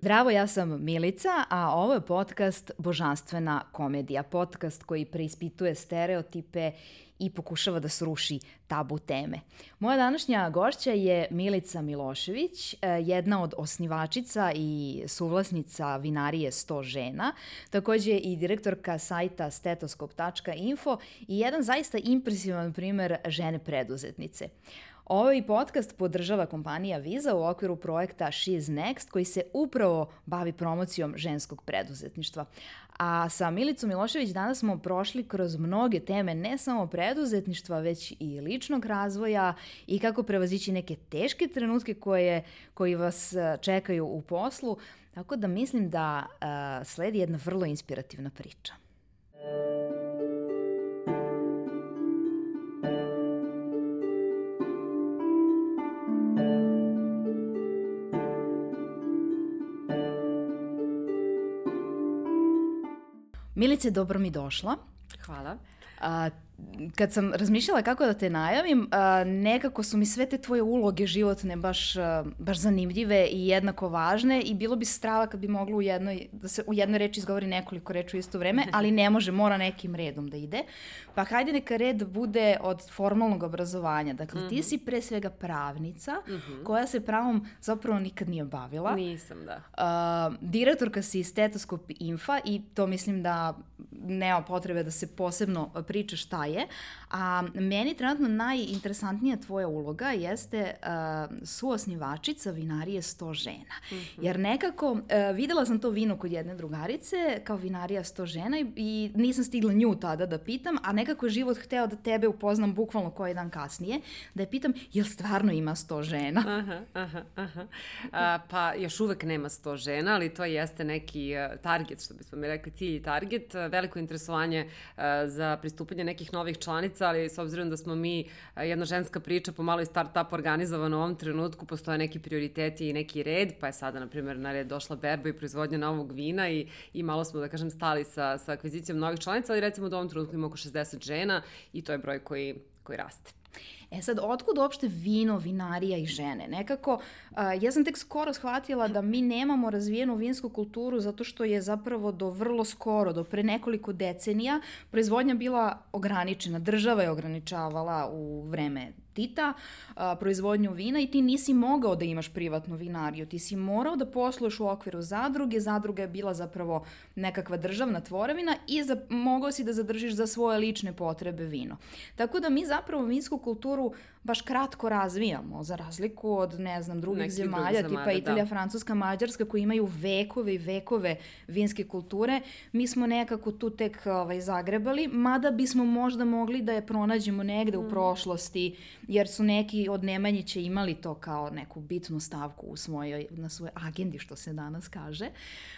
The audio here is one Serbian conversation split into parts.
Zdravo, ja sam Milica, a ovo je podcast Božanstvena komedija. Podcast koji preispituje stereotipe i pokušava da sruši tabu teme. Moja današnja gošća je Milica Milošević, e, jedna od osnivačica i suvlasnica vinarije 100 žena, takođe i direktorka sajta stetoskop.info i jedan zaista impresivan primer žene preduzetnice. Ovaj podcast podržava kompanija Visa u okviru projekta She's Next koji se upravo bavi promocijom ženskog preduzetništva. A sa Milicom Milošević danas smo prošli kroz mnoge teme, ne samo preduzetništva, već i ličnog razvoja i kako prevazići neke teške trenutke koje, koji vas e, čekaju u poslu. Tako da mislim da uh, sledi jedna vrlo inspirativna priča. Milice, dobro mi došla. Hvala. A, kad sam razmišljala kako da te najavim, nekako su mi sve te tvoje uloge životne baš, baš zanimljive i jednako važne i bilo bi strava kad bi moglo u jednoj, da se u jednoj reči izgovori nekoliko reči u isto vreme, ali ne može, mora nekim redom da ide. Pa hajde neka red bude od formalnog obrazovanja. Dakle, mm -hmm. ti mhm. si pre svega pravnica mm -hmm. koja se pravom zapravo nikad nije bavila. Nisam, da. Uh, direktorka si stetoskop infa i to mislim da nema potrebe da se posebno priča šta je. A meni trenutno najinteresantnija tvoja uloga jeste uh, suosnivačica vinarije 100 žena. Mm -hmm. Jer nekako uh, videla sam to vino kod jedne drugarice kao vinarija 100 žena i, i nisam stigla nju tada da pitam, a nekako je život hteo da tebe upoznam bukvalno koji dan kasnije, da je pitam jel stvarno ima 100 žena? Aha, aha, aha. A, pa još uvek nema 100 žena, ali to jeste neki uh, target, što bismo mi rekli, cilj i target, veliko interesovanje uh, za pristupanje nekih novih članica, ali s obzirom da smo mi jedna ženska priča po maloj start-up organizovana u ovom trenutku, postoje neki prioriteti i neki red, pa je sada, na primjer, na red došla berba i proizvodnja novog vina i, i malo smo, da kažem, stali sa, sa akvizicijom novih članica, ali recimo da u ovom trenutku ima oko 60 žena i to je broj koji, koji raste. E sad, otkud uopšte vino, vinarija i žene? Nekako, uh, ja sam tek skoro shvatila da mi nemamo razvijenu vinsku kulturu zato što je zapravo do vrlo skoro, do pre nekoliko decenija, proizvodnja bila ograničena. Država je ograničavala u vreme Tita a, proizvodnju vina i ti nisi mogao da imaš privatnu vinariju. Ti si morao da posluješ u okviru zadruge. Zadruga je bila zapravo nekakva državna tvorevina i za, mogao si da zadržiš za svoje lične potrebe vino. Tako da mi zapravo vinsku kulturu baš kratko razvijamo, za razliku od, ne znam, drugih Neki zemalja, drugi tipa Italija, da. Francuska, Mađarska, koji imaju vekove i vekove vinske kulture. Mi smo nekako tu tek ovaj, zagrebali, mada bismo možda mogli da je pronađemo negde mm. u prošlosti, jer su neki od Nemanjića imali to kao neku bitnu stavku u svojoj, na svojoj agendi, što se danas kaže.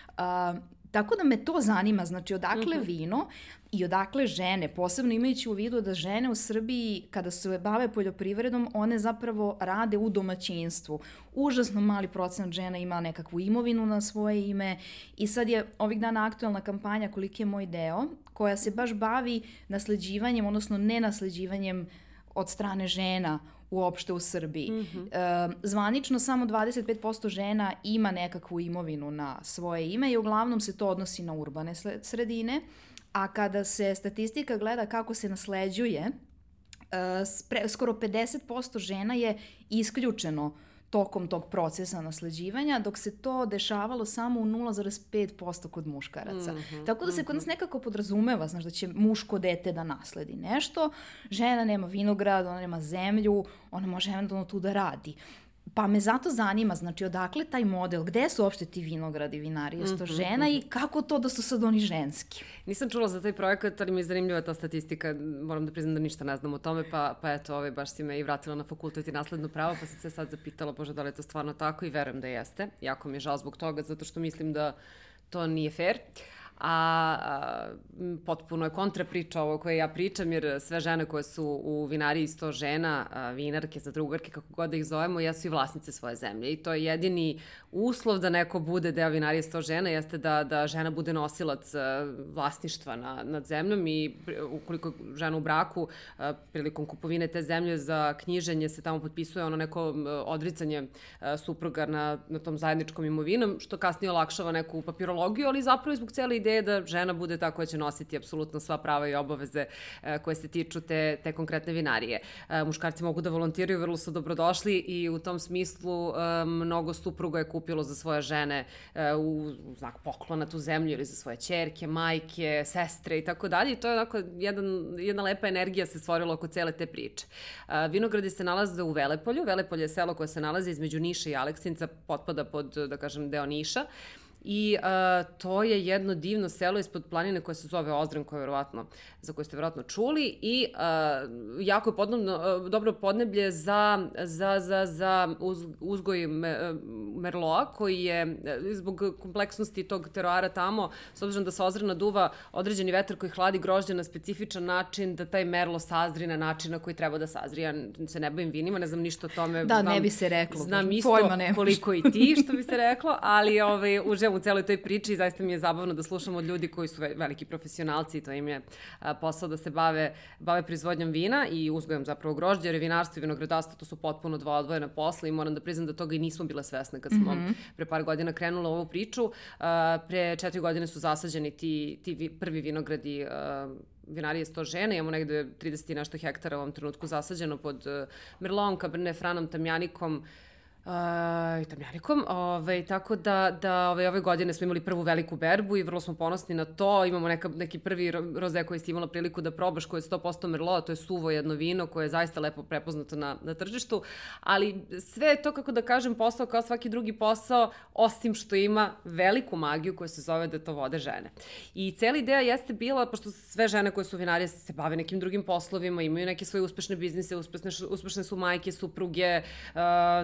Uh, Tako da me to zanima, znači odakle mm -hmm. vino i odakle žene, posebno imajući u vidu da žene u Srbiji kada se bave poljoprivredom, one zapravo rade u domaćinstvu. Užasno mali procenat žena ima nekakvu imovinu na svoje ime i sad je ovih dana aktuelna kampanja Koliki je moj deo, koja se baš bavi nasleđivanjem, odnosno nenasleđivanjem od strane žena uopšte u Srbiji. Mm -hmm. e, zvanično samo 25% žena ima nekakvu imovinu na svoje ime i uglavnom se to odnosi na urbane sredine, a kada se statistika gleda kako se nasleđuje, e, skoro 50% žena je isključeno uh, tokom tog procesa nasleđivanja, dok se to dešavalo samo u 0,5% kod muškaraca. Mm -hmm, Tako da se kod nas mhm. nekako podrazumeva, znaš, da će muško dete da nasledi nešto, žena nema vinograd, ona nema zemlju, ona može eventualno tu da radi. Pa me zato zanima, znači, odakle taj model, gde su uopšte ti vinogradi, vinari, je to mhm, žena i mhm. kako to da su sad oni ženski? Nisam čula za taj projekat, ali mi je zanimljiva ta statistika, moram da priznam da ništa ne znam o tome, pa, pa eto, ovaj, baš si me i vratila na fakultet i nasledno pravo, pa sam se sad zapitala, bože, da li je to stvarno tako i verujem da jeste. Jako mi je žao zbog toga, zato što mislim da to nije fair. A, a potpuno je kontra priča ovo koje ja pričam, jer sve žene koje su u vinariji sto žena, a, vinarke, zadrugarke, kako god da ih zovemo, jesu i vlasnice svoje zemlje. I to je jedini uslov da neko bude deo vinarije sto žena, jeste da, da žena bude nosilac vlasništva na, nad zemljom i ukoliko žena u braku, a, prilikom kupovine te zemlje za knjiženje se tamo potpisuje ono neko odricanje supruga na, na tom zajedničkom imovinom, što kasnije olakšava neku papirologiju, ali zapravo zbog cele ideje da žena bude ta koja će nositi apsolutno sva prava i obaveze e, koje se tiču te, te konkretne vinarije. E, muškarci mogu da volontiraju, vrlo su dobrodošli i u tom smislu e, mnogo supruga je kupilo za svoje žene u znak poklona tu zemlju ili za svoje čerke, majke, sestre i tako dalje. I to je onako jedan, jedna lepa energija se stvorila oko cele te priče. Vinogradi se nalaze u Velepolju. Velepolje je selo koje se nalazi između Niša i Aleksinca, potpada pod, da kažem, deo Niša. I uh, to je jedno divno selo ispod planine koje se zove Ozdran, koje je verovatno, za koje ste verovatno čuli i uh, jako je podnebno, uh, dobro podneblje za, za, za, za uz, uzgoj me, merloa koji je zbog kompleksnosti tog teroara tamo, s obzirom da se Ozrana duva određeni vetar koji hladi grožđe na specifičan način da taj merlo sazri na način na koji treba da sazri. Ja se ne bavim vinima, ne znam ništa o tome. Da, znam, ne bi se reklo. Znam isto koliko i ti, što bi se reklo, ali ovaj, uživam u celoj toj priči i zaista mi je zabavno da slušam od ljudi koji su veliki profesionalci i to im je posao da se bave, bave proizvodnjom vina i uzgojom zapravo grožđa, jer je vinarstvo i vinogradarstvo to su potpuno dva odvojena posla i moram da priznam da toga i nismo bile svesne kad smo mm -hmm. pre par godina krenule ovu priču. Pre četiri godine su zasađeni ti, ti prvi vinogradi vinarije 100 žena, imamo negde 30 i nešto hektara u ovom trenutku zasađeno pod Merlon, Cabernet Franom, Tamjanikom, uh, uh, Tamjanikom. Ove, tako da, da ove, ove godine smo imali prvu veliku berbu i vrlo smo ponosni na to. Imamo neka, neki prvi roze koji si imala priliku da probaš, koje je 100% merlot, to je suvo jedno vino koje je zaista lepo prepoznato na, na tržištu. Ali sve je to, kako da kažem, posao kao svaki drugi posao, osim što ima veliku magiju koja se zove da to vode žene. I cela ideja jeste bila, pošto sve žene koje su vinarije se bave nekim drugim poslovima, imaju neke svoje uspešne biznise, uspešne, uspešne su majke, supruge, uh,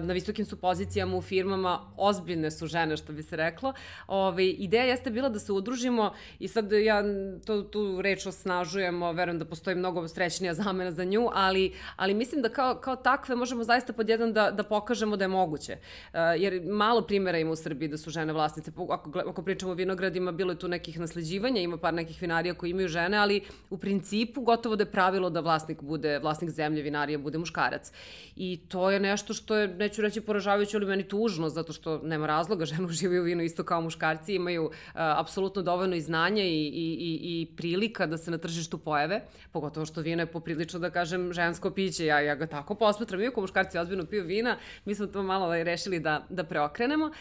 na visokim su pozicijama u firmama, ozbiljne su žene, što bi se reklo. Ove, ideja jeste bila da se udružimo i sad ja to, tu reč osnažujemo, verujem da postoji mnogo srećnija zamena za nju, ali, ali mislim da kao, kao takve možemo zaista pod jedan da, da pokažemo da je moguće. Uh, jer malo primjera ima u Srbiji da su žene vlasnice. Ako, ako pričamo o vinogradima, bilo je tu nekih nasleđivanja, ima par nekih vinarija koji imaju žene, ali u principu gotovo da je pravilo da vlasnik bude, vlasnik zemlje vinarija bude muškarac. I to je nešto što je, neću reći, poražavajuće, ali meni tužno, zato što nema razloga, žene uživaju vino isto kao muškarci, imaju uh, apsolutno dovoljno i znanja i, i, i, i prilika da se na tržištu pojave, pogotovo što vino je poprilično, da kažem, žensko piće, ja, ja ga tako posmatram, iako muškarci ozbiljno piju vina, mi smo to malo ovaj, rešili da, da preokrenemo, uh,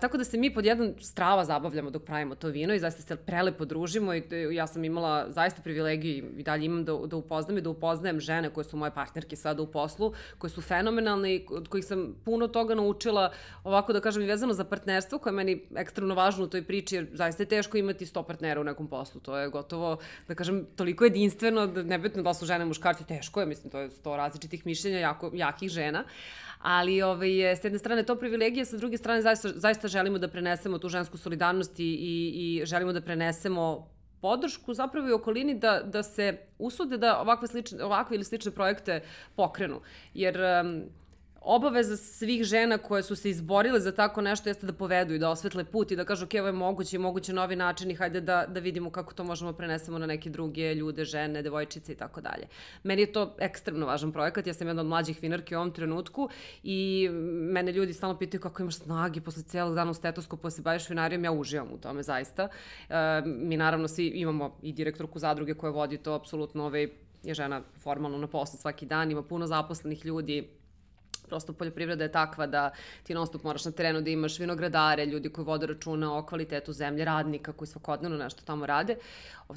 tako da se mi pod jedan strava zabavljamo dok pravimo to vino i zaista se prelepo družimo i ja sam imala zaista privilegiju i dalje imam da, da upoznam i da upoznajem žene koje su moje partnerke sada u poslu, koje su fenomenalne i od kojih sam puno toga naučila, ovako da kažem i vezano za partnerstvo, koje je meni ekstremno važno u toj priči, jer zaista je teško imati 100 partnera u nekom poslu. To je gotovo, da kažem, toliko jedinstveno, da nebitno da su žene muškarci, teško je, mislim, to je 100 različitih mišljenja jako, jakih žena ali ovaj, s jedne strane to privilegije, sa druge strane zaista, zaista želimo da prenesemo tu žensku solidarnost i, i, i želimo da prenesemo podršku zapravo i okolini da, da se usude da ovakve, slične, ovakve ili slične projekte pokrenu. Jer um, obaveza svih žena koje su se izborile za tako nešto jeste da povedu i da osvetle put i da kažu ok, ovo je moguće i moguće novi način i hajde da, da vidimo kako to možemo prenesemo na neke druge ljude, žene, devojčice i tako dalje. Meni je to ekstremno važan projekat, ja sam jedna od mlađih vinarki u ovom trenutku i mene ljudi stalno pitaju kako imaš snagi posle celog dana u stetoskopu da se baviš vinarijom, ja uživam u tome zaista. E, mi naravno svi imamo i direktorku zadruge koja vodi to, apsolutno ovaj, je žena formalno na poslu svaki dan, ima puno zaposlenih ljudi, prosto poljoprivreda je takva da ti non stop moraš na terenu da imaš vinogradare, ljudi koji vode računa o kvalitetu zemlje, radnika koji svakodnevno nešto tamo radeov,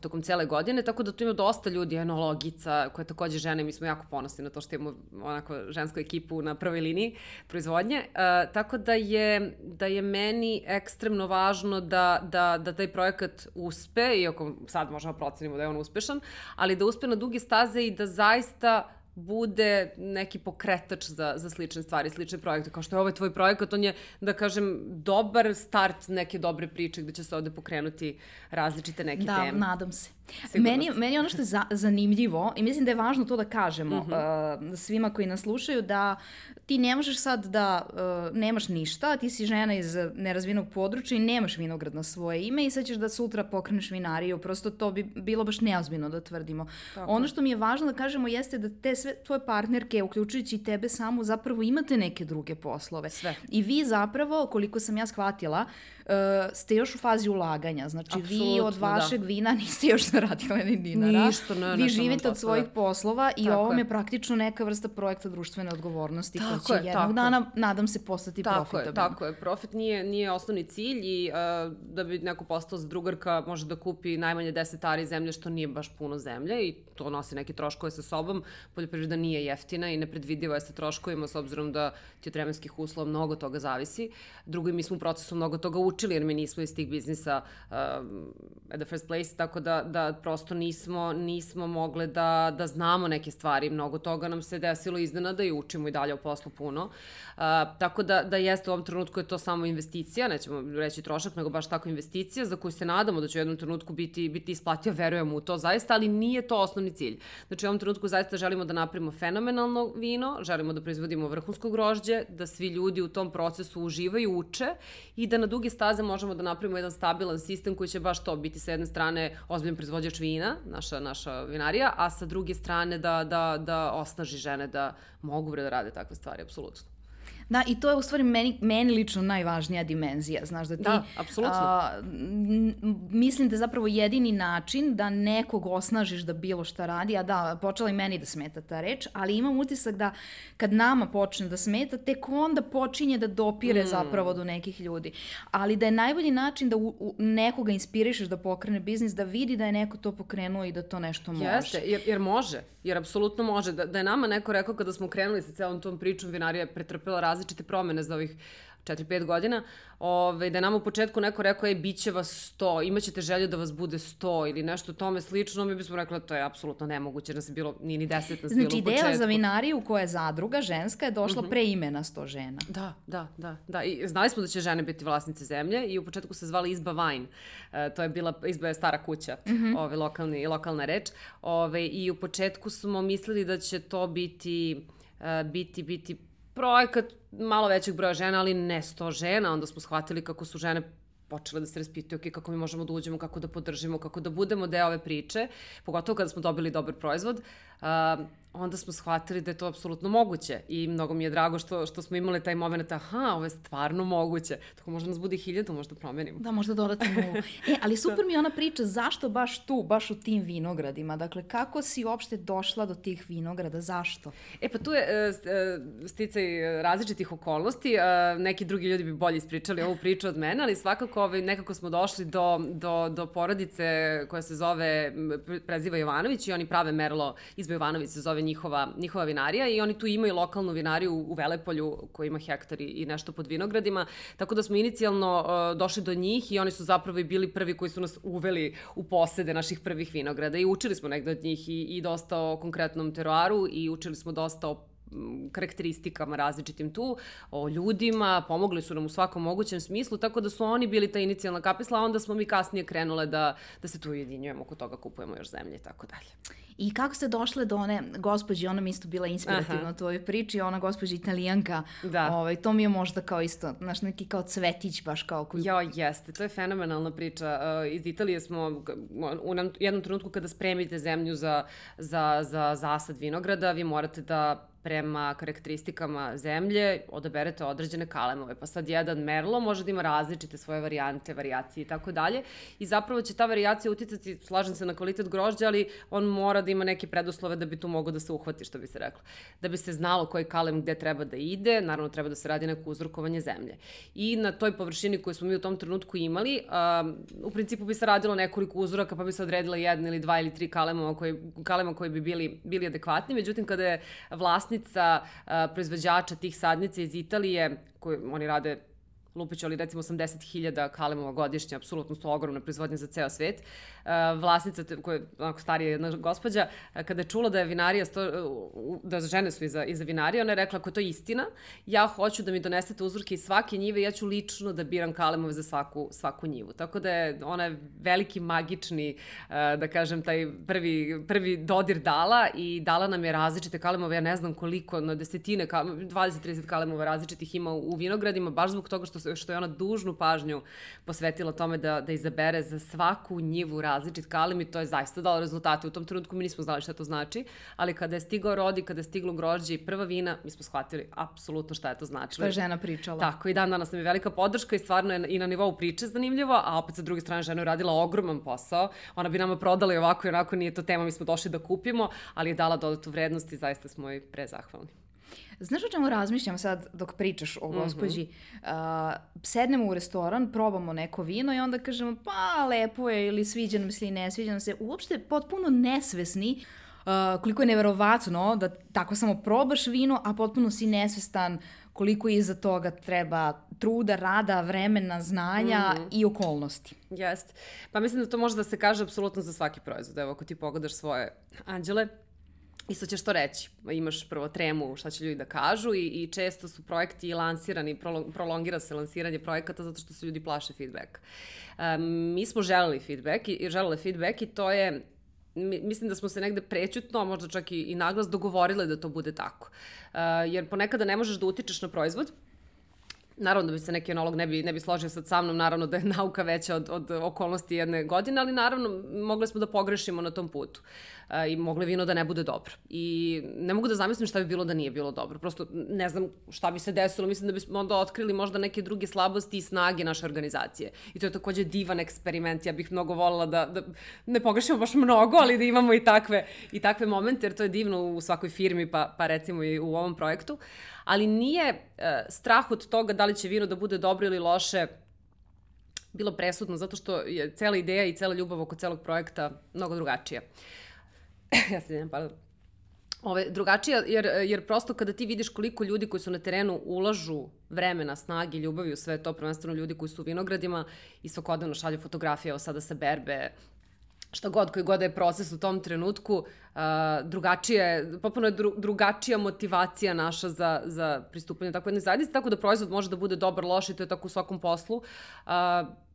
tokom cele godine, tako da tu ima dosta ljudi, enologica, koja je takođe žene, mi smo jako ponosni na to što imamo onako žensku ekipu na prvoj liniji proizvodnje, uh, tako da je, da je meni ekstremno važno da, da, da taj projekat uspe, iako sad možemo procenimo da je on uspešan, ali da uspe na duge staze i da zaista bude neki pokretač za, za slične stvari, slične projekte. Kao što je ovaj tvoj projekat, on je, da kažem, dobar start neke dobre priče gde će se ovde pokrenuti različite neke da, teme. Da, nadam se. Meni, meni ono što je za, zanimljivo i mislim da je važno to da kažemo mm -hmm. uh, svima koji nas slušaju da ti ne možeš sad da uh, nemaš ništa, ti si žena iz nerazvijenog područja i nemaš vinograd na svoje ime i sad ćeš da sutra pokreneš vinariju, prosto to bi bilo baš neozbiljno da tvrdimo. Tako. Ono što mi je važno da kažemo jeste da te sve tvoje partnerke, uključujući i tebe samu, zapravo imate neke druge poslove. Sve. I vi zapravo, koliko sam ja shvatila, uh, ste još u fazi ulaganja. Znači, Absolutno, vi od da. vašeg da. vina niste još zaradile ni dinara. Ništa, ne, Vi živite od svojih poslova i Tako ovo je praktično neka vrsta projekta društvene odgovornosti tako koja će je, jednog tako. dana, nadam se, postati tako profitabilna. Je, tako je, profit nije, nije osnovni cilj i uh, da bi neko postao drugarka može da kupi najmanje 10 ari zemlje, što nije baš puno zemlje i to nosi neke troškove sa sobom. Poljoprivreda nije jeftina i nepredvidiva je sa troškovima s obzirom da ti od vremenskih uslova mnogo toga zavisi. Drugo, mi smo u procesu mnogo toga učili jer mi nismo iz tih biznisa uh, at the first place, tako da, da prosto nismo, nismo mogle da, da znamo neke stvari. Mnogo toga nam se desilo iznenada i učimo i dalje o poslu puno. Uh, tako da, da jeste u ovom trenutku je to samo investicija, nećemo reći trošak, nego baš tako investicija za koju se nadamo da će u jednom trenutku biti, biti isplatio, verujemo u to zaista, ali nije to osnovni cilj. Znači u ovom trenutku zaista želimo da napravimo fenomenalno vino, želimo da proizvodimo vrhunsko grožđe, da svi ljudi u tom procesu uživaju, uče i da na duge staze možemo da napravimo jedan stabilan sistem koji će baš to biti sa jedne strane ozbiljan proizvođač vina, naša, naša vinarija, a sa druge strane da, da, da osnaži žene da mogu da rade takve stvari, apsolutno. Da, i to je u stvari meni, meni lično najvažnija dimenzija, znaš, da ti... Da, apsolutno. A, mislim da je zapravo jedini način da nekog osnažiš da bilo šta radi, a da, počela i meni da smeta ta reč, ali imam utisak da kad nama počne da smeta, tek onda počinje da dopire mm. zapravo do nekih ljudi. Ali da je najbolji način da u, u, nekoga inspirišeš da pokrene biznis, da vidi da je neko to pokrenuo i da to nešto može. Jeste, jer, jer može, jer apsolutno može. Da, da je nama neko rekao kada smo krenuli sa celom tom pričom, vinarija je pretrpela različite promene za ovih 4-5 godina, ove, da je nam u početku neko rekao, ej, bit će vas 100, imaćete želju da vas bude 100 ili nešto tome slično, mi bismo rekli to je apsolutno nemoguće, nas je bilo, nije ni 10 nas znači, bilo u početku. Znači, ideja za vinariju koja je zadruga ženska je došla mm -hmm. pre imena 100 žena. Da, da, da, da. I znali smo da će žene biti vlasnice zemlje i u početku se zvali Izba Vajn. E, to je bila, Izba je stara kuća, mm -hmm. ove, lokalni, lokalna reč. Ove, I u početku smo mislili da će to biti, uh, biti, biti projekat malo većeg broja žena, ali ne sto žena, onda smo shvatili kako su žene počele da se raspitaju okay, kako mi možemo da uđemo, kako da podržimo, kako da budemo deo ove priče, pogotovo kada smo dobili dobar proizvod. Uh, onda smo shvatili da je to apsolutno moguće i mnogo mi je drago što, što smo imali taj moment, aha, ovo je stvarno moguće. Tako možda nas bude hiljadu, možda promenimo. Da, možda dodati nulu. E, ali super mi je ona priča zašto baš tu, baš u tim vinogradima. Dakle, kako si uopšte došla do tih vinograda, zašto? E, pa tu je e, e sticaj različitih okolnosti. E, neki drugi ljudi bi bolje ispričali ovu priču od mene, ali svakako ovaj, nekako smo došli do, do, do porodice koja se zove, preziva Jovanović i oni prave merlo iz Jovanović se zove njihova, njihova vinarija i oni tu imaju lokalnu vinariju u Velepolju koja ima hektari i nešto pod vinogradima, tako da smo inicijalno uh, došli do njih i oni su zapravo i bili prvi koji su nas uveli u posede naših prvih vinograda. I učili smo negde od njih i, i dosta o konkretnom teroaru i učili smo dosta o karakteristikama različitim tu, o ljudima, pomogli su nam u svakom mogućem smislu, tako da su oni bili ta inicijalna kapisla, a onda smo mi kasnije krenule da, da se tu ujedinjujemo, oko toga kupujemo još zemlje i tako dalje. I kako ste došle do one gospođe, ona mi isto bila inspirativna u tvojoj priči, ona gospođa italijanka, da. ovaj, to mi je možda kao isto, znaš, neki kao cvetić baš kao koji... Jo, jeste, to je fenomenalna priča. Uh, iz Italije smo u jednom trenutku kada spremite zemlju za, za, za zasad vinograda, vi morate da prema karakteristikama zemlje odaberete određene kalemove. Pa sad jedan merlo može da ima različite svoje varijante, variacije i tako dalje. I zapravo će ta variacija uticati, slažem se na kvalitet grožđa, ali on mora da ima neke preduslove da bi tu mogo da se uhvati, što bi se reklo. Da bi se znalo koji kalem gde treba da ide, naravno treba da se radi neko uzrokovanje zemlje. I na toj površini koju smo mi u tom trenutku imali, um, u principu bi se radilo nekoliko uzoraka, pa bi se odredila jedna ili dva ili tri kalema koji, kalema koji bi bili, bili adekvatni. Međutim, kada je vlasnik vlasnica proizvođača tih sadnica iz Italije, koji oni rade lupiću, ali recimo 80.000 kalemova godišnje, apsolutno su ogromne proizvodnje za ceo svet. Uh, vlasnica, koja je onako starija jedna gospođa, uh, kada je čula da je vinarija, sto, uh, da žene su iza, iza vinarija, ona je rekla, ako je to istina, ja hoću da mi donesete uzorke iz svake njive, ja ću lično da biram kalemove za svaku, svaku njivu. Tako da je ona veliki magični, da kažem, taj prvi, prvi dodir dala i dala nam je različite kalemove, ja ne znam koliko, na desetine, 20-30 kalemova različitih ima u vinogradima, baš zbog toga što, što je ona dužnu pažnju posvetila tome da, da izabere za svaku njivu različit kalem i to je zaista dalo rezultate. U tom trenutku mi nismo znali šta to znači, ali kada je stigao rodi, kada je stiglo grožđe i prva vina, mi smo shvatili apsolutno šta je to značilo. Što je žena pričala. Tako, i dan danas nam je velika podrška i stvarno je i na nivou priče zanimljivo, a opet sa druge strane žena je radila ogroman posao. Ona bi nama prodala i ovako i onako, nije to tema, mi smo došli da kupimo, ali je dala dodatu vrednost i zaista smo joj prezahvalni. Znaš o čemu razmišljam sad dok pričaš o gospođi? Mm -hmm. uh, sednemo u restoran, probamo neko vino i onda kažemo pa lepo je ili sviđa nam se ili ne sviđa nam se. Uopšte potpuno nesvesni uh, koliko je neverovatno da tako samo probaš vino, a potpuno si nesvestan koliko iza toga treba truda, rada, vremena, znanja mm -hmm. i okolnosti. Jeste. Pa mislim da to može da se kaže apsolutno za svaki proizvod. Evo, ako ti pogledaš svoje anđele, Isto ćeš to reći. Imaš prvo tremu šta će ljudi da kažu i, i često su projekti lansirani, prolong, prolongira se lansiranje projekata zato što se ljudi plaše feedback. Um, mi smo želeli feedback i, i želele feedback i to je mislim da smo se negde prećutno, možda čak i, i naglas dogovorile da to bude tako. Uh, jer ponekada ne možeš da utičeš na proizvod, Naravno da bi se neki enolog ne bi, ne bi složio sad sa mnom, naravno da je nauka veća od, od okolnosti jedne godine, ali naravno mogli smo da pogrešimo na tom putu uh, i mogli vino da ne bude dobro. I ne mogu da zamislim šta bi bilo da nije bilo dobro. Prosto ne znam šta bi se desilo, mislim da bismo onda otkrili možda neke druge slabosti i snage naše organizacije. I to je takođe divan eksperiment, ja bih mnogo volila da, da ne pogrešimo baš mnogo, ali da imamo i takve, i takve momente, jer to je divno u svakoj firmi, pa, pa recimo i u ovom projektu. Ali nije uh, strah od toga da li će vino da bude dobro ili loše bilo presudno, zato što je cela ideja i cela ljubav oko celog projekta mnogo drugačija. ja se idem, pardon. Ove, drugačija, jer, jer prosto kada ti vidiš koliko ljudi koji su na terenu ulažu vremena, snage, ljubavi u sve to, prvenstveno ljudi koji su u vinogradima i svakodnevno šalju fotografije, evo sada sa berbe, šta god, koji god da je proces u tom trenutku, uh, drugačije, popuno je dru, drugačija motivacija naša za, za pristupanje tako jednoj zajednici, tako da proizvod može da bude dobar, loš i to je tako u svakom poslu. Uh,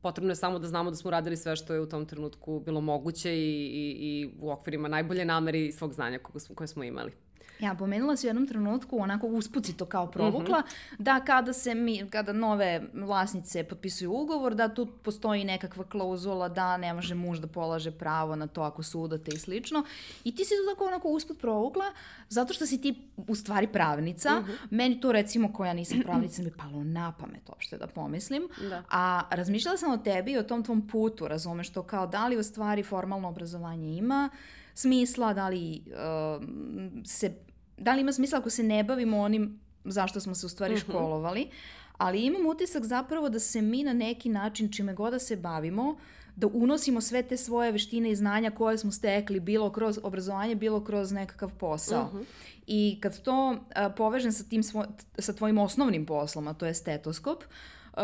potrebno je samo da znamo da smo radili sve što je u tom trenutku bilo moguće i, i, i u okvirima najbolje namere i svog znanja koje smo, koje smo imali. Ja, pomenula si u jednom trenutku, onako uspuci to kao provukla, mm -hmm. da kada se mi, kada nove vlasnice potpisuju ugovor, da tu postoji nekakva klauzula da ne može muž da polaže pravo na to ako sudate i slično. I ti si to tako onako usput provukla, zato što si ti u stvari pravnica. Mm -hmm. Meni to recimo, koja nisam pravnica, mi palo na pamet uopšte da pomislim. Da. A razmišljala sam o tebi i o tom tvom putu, razumeš to kao da li u stvari formalno obrazovanje ima smisla, da li uh, se da li ima smisla ako se ne bavimo onim zašto smo se u stvari mhm. školovali, ali imam utisak zapravo da se mi na neki način, čime god da se bavimo, da unosimo sve te svoje veštine i znanja koje smo stekli, bilo kroz obrazovanje, bilo kroz nekakav posao. Uh mhm. -huh. I kad to uh, povežem sa, tim svo, sa tvojim osnovnim poslom, a to je stetoskop, uh,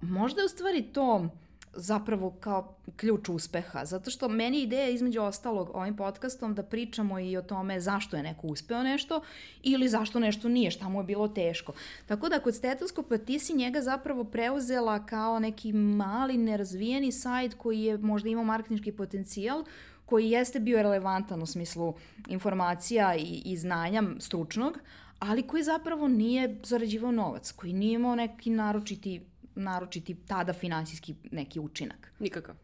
možda je u stvari to zapravo kao ključ uspeha. Zato što meni ideja između ostalog ovim podcastom da pričamo i o tome zašto je neko uspeo nešto ili zašto nešto nije, šta mu je bilo teško. Tako da kod stetoskopa ti si njega zapravo preuzela kao neki mali nerazvijeni sajt koji je možda imao marketinški potencijal, koji jeste bio relevantan u smislu informacija i, i znanja stručnog, ali koji zapravo nije zarađivao novac, koji nije imao neki naročiti naročiti tada finansijski neki učinak. Nikakav.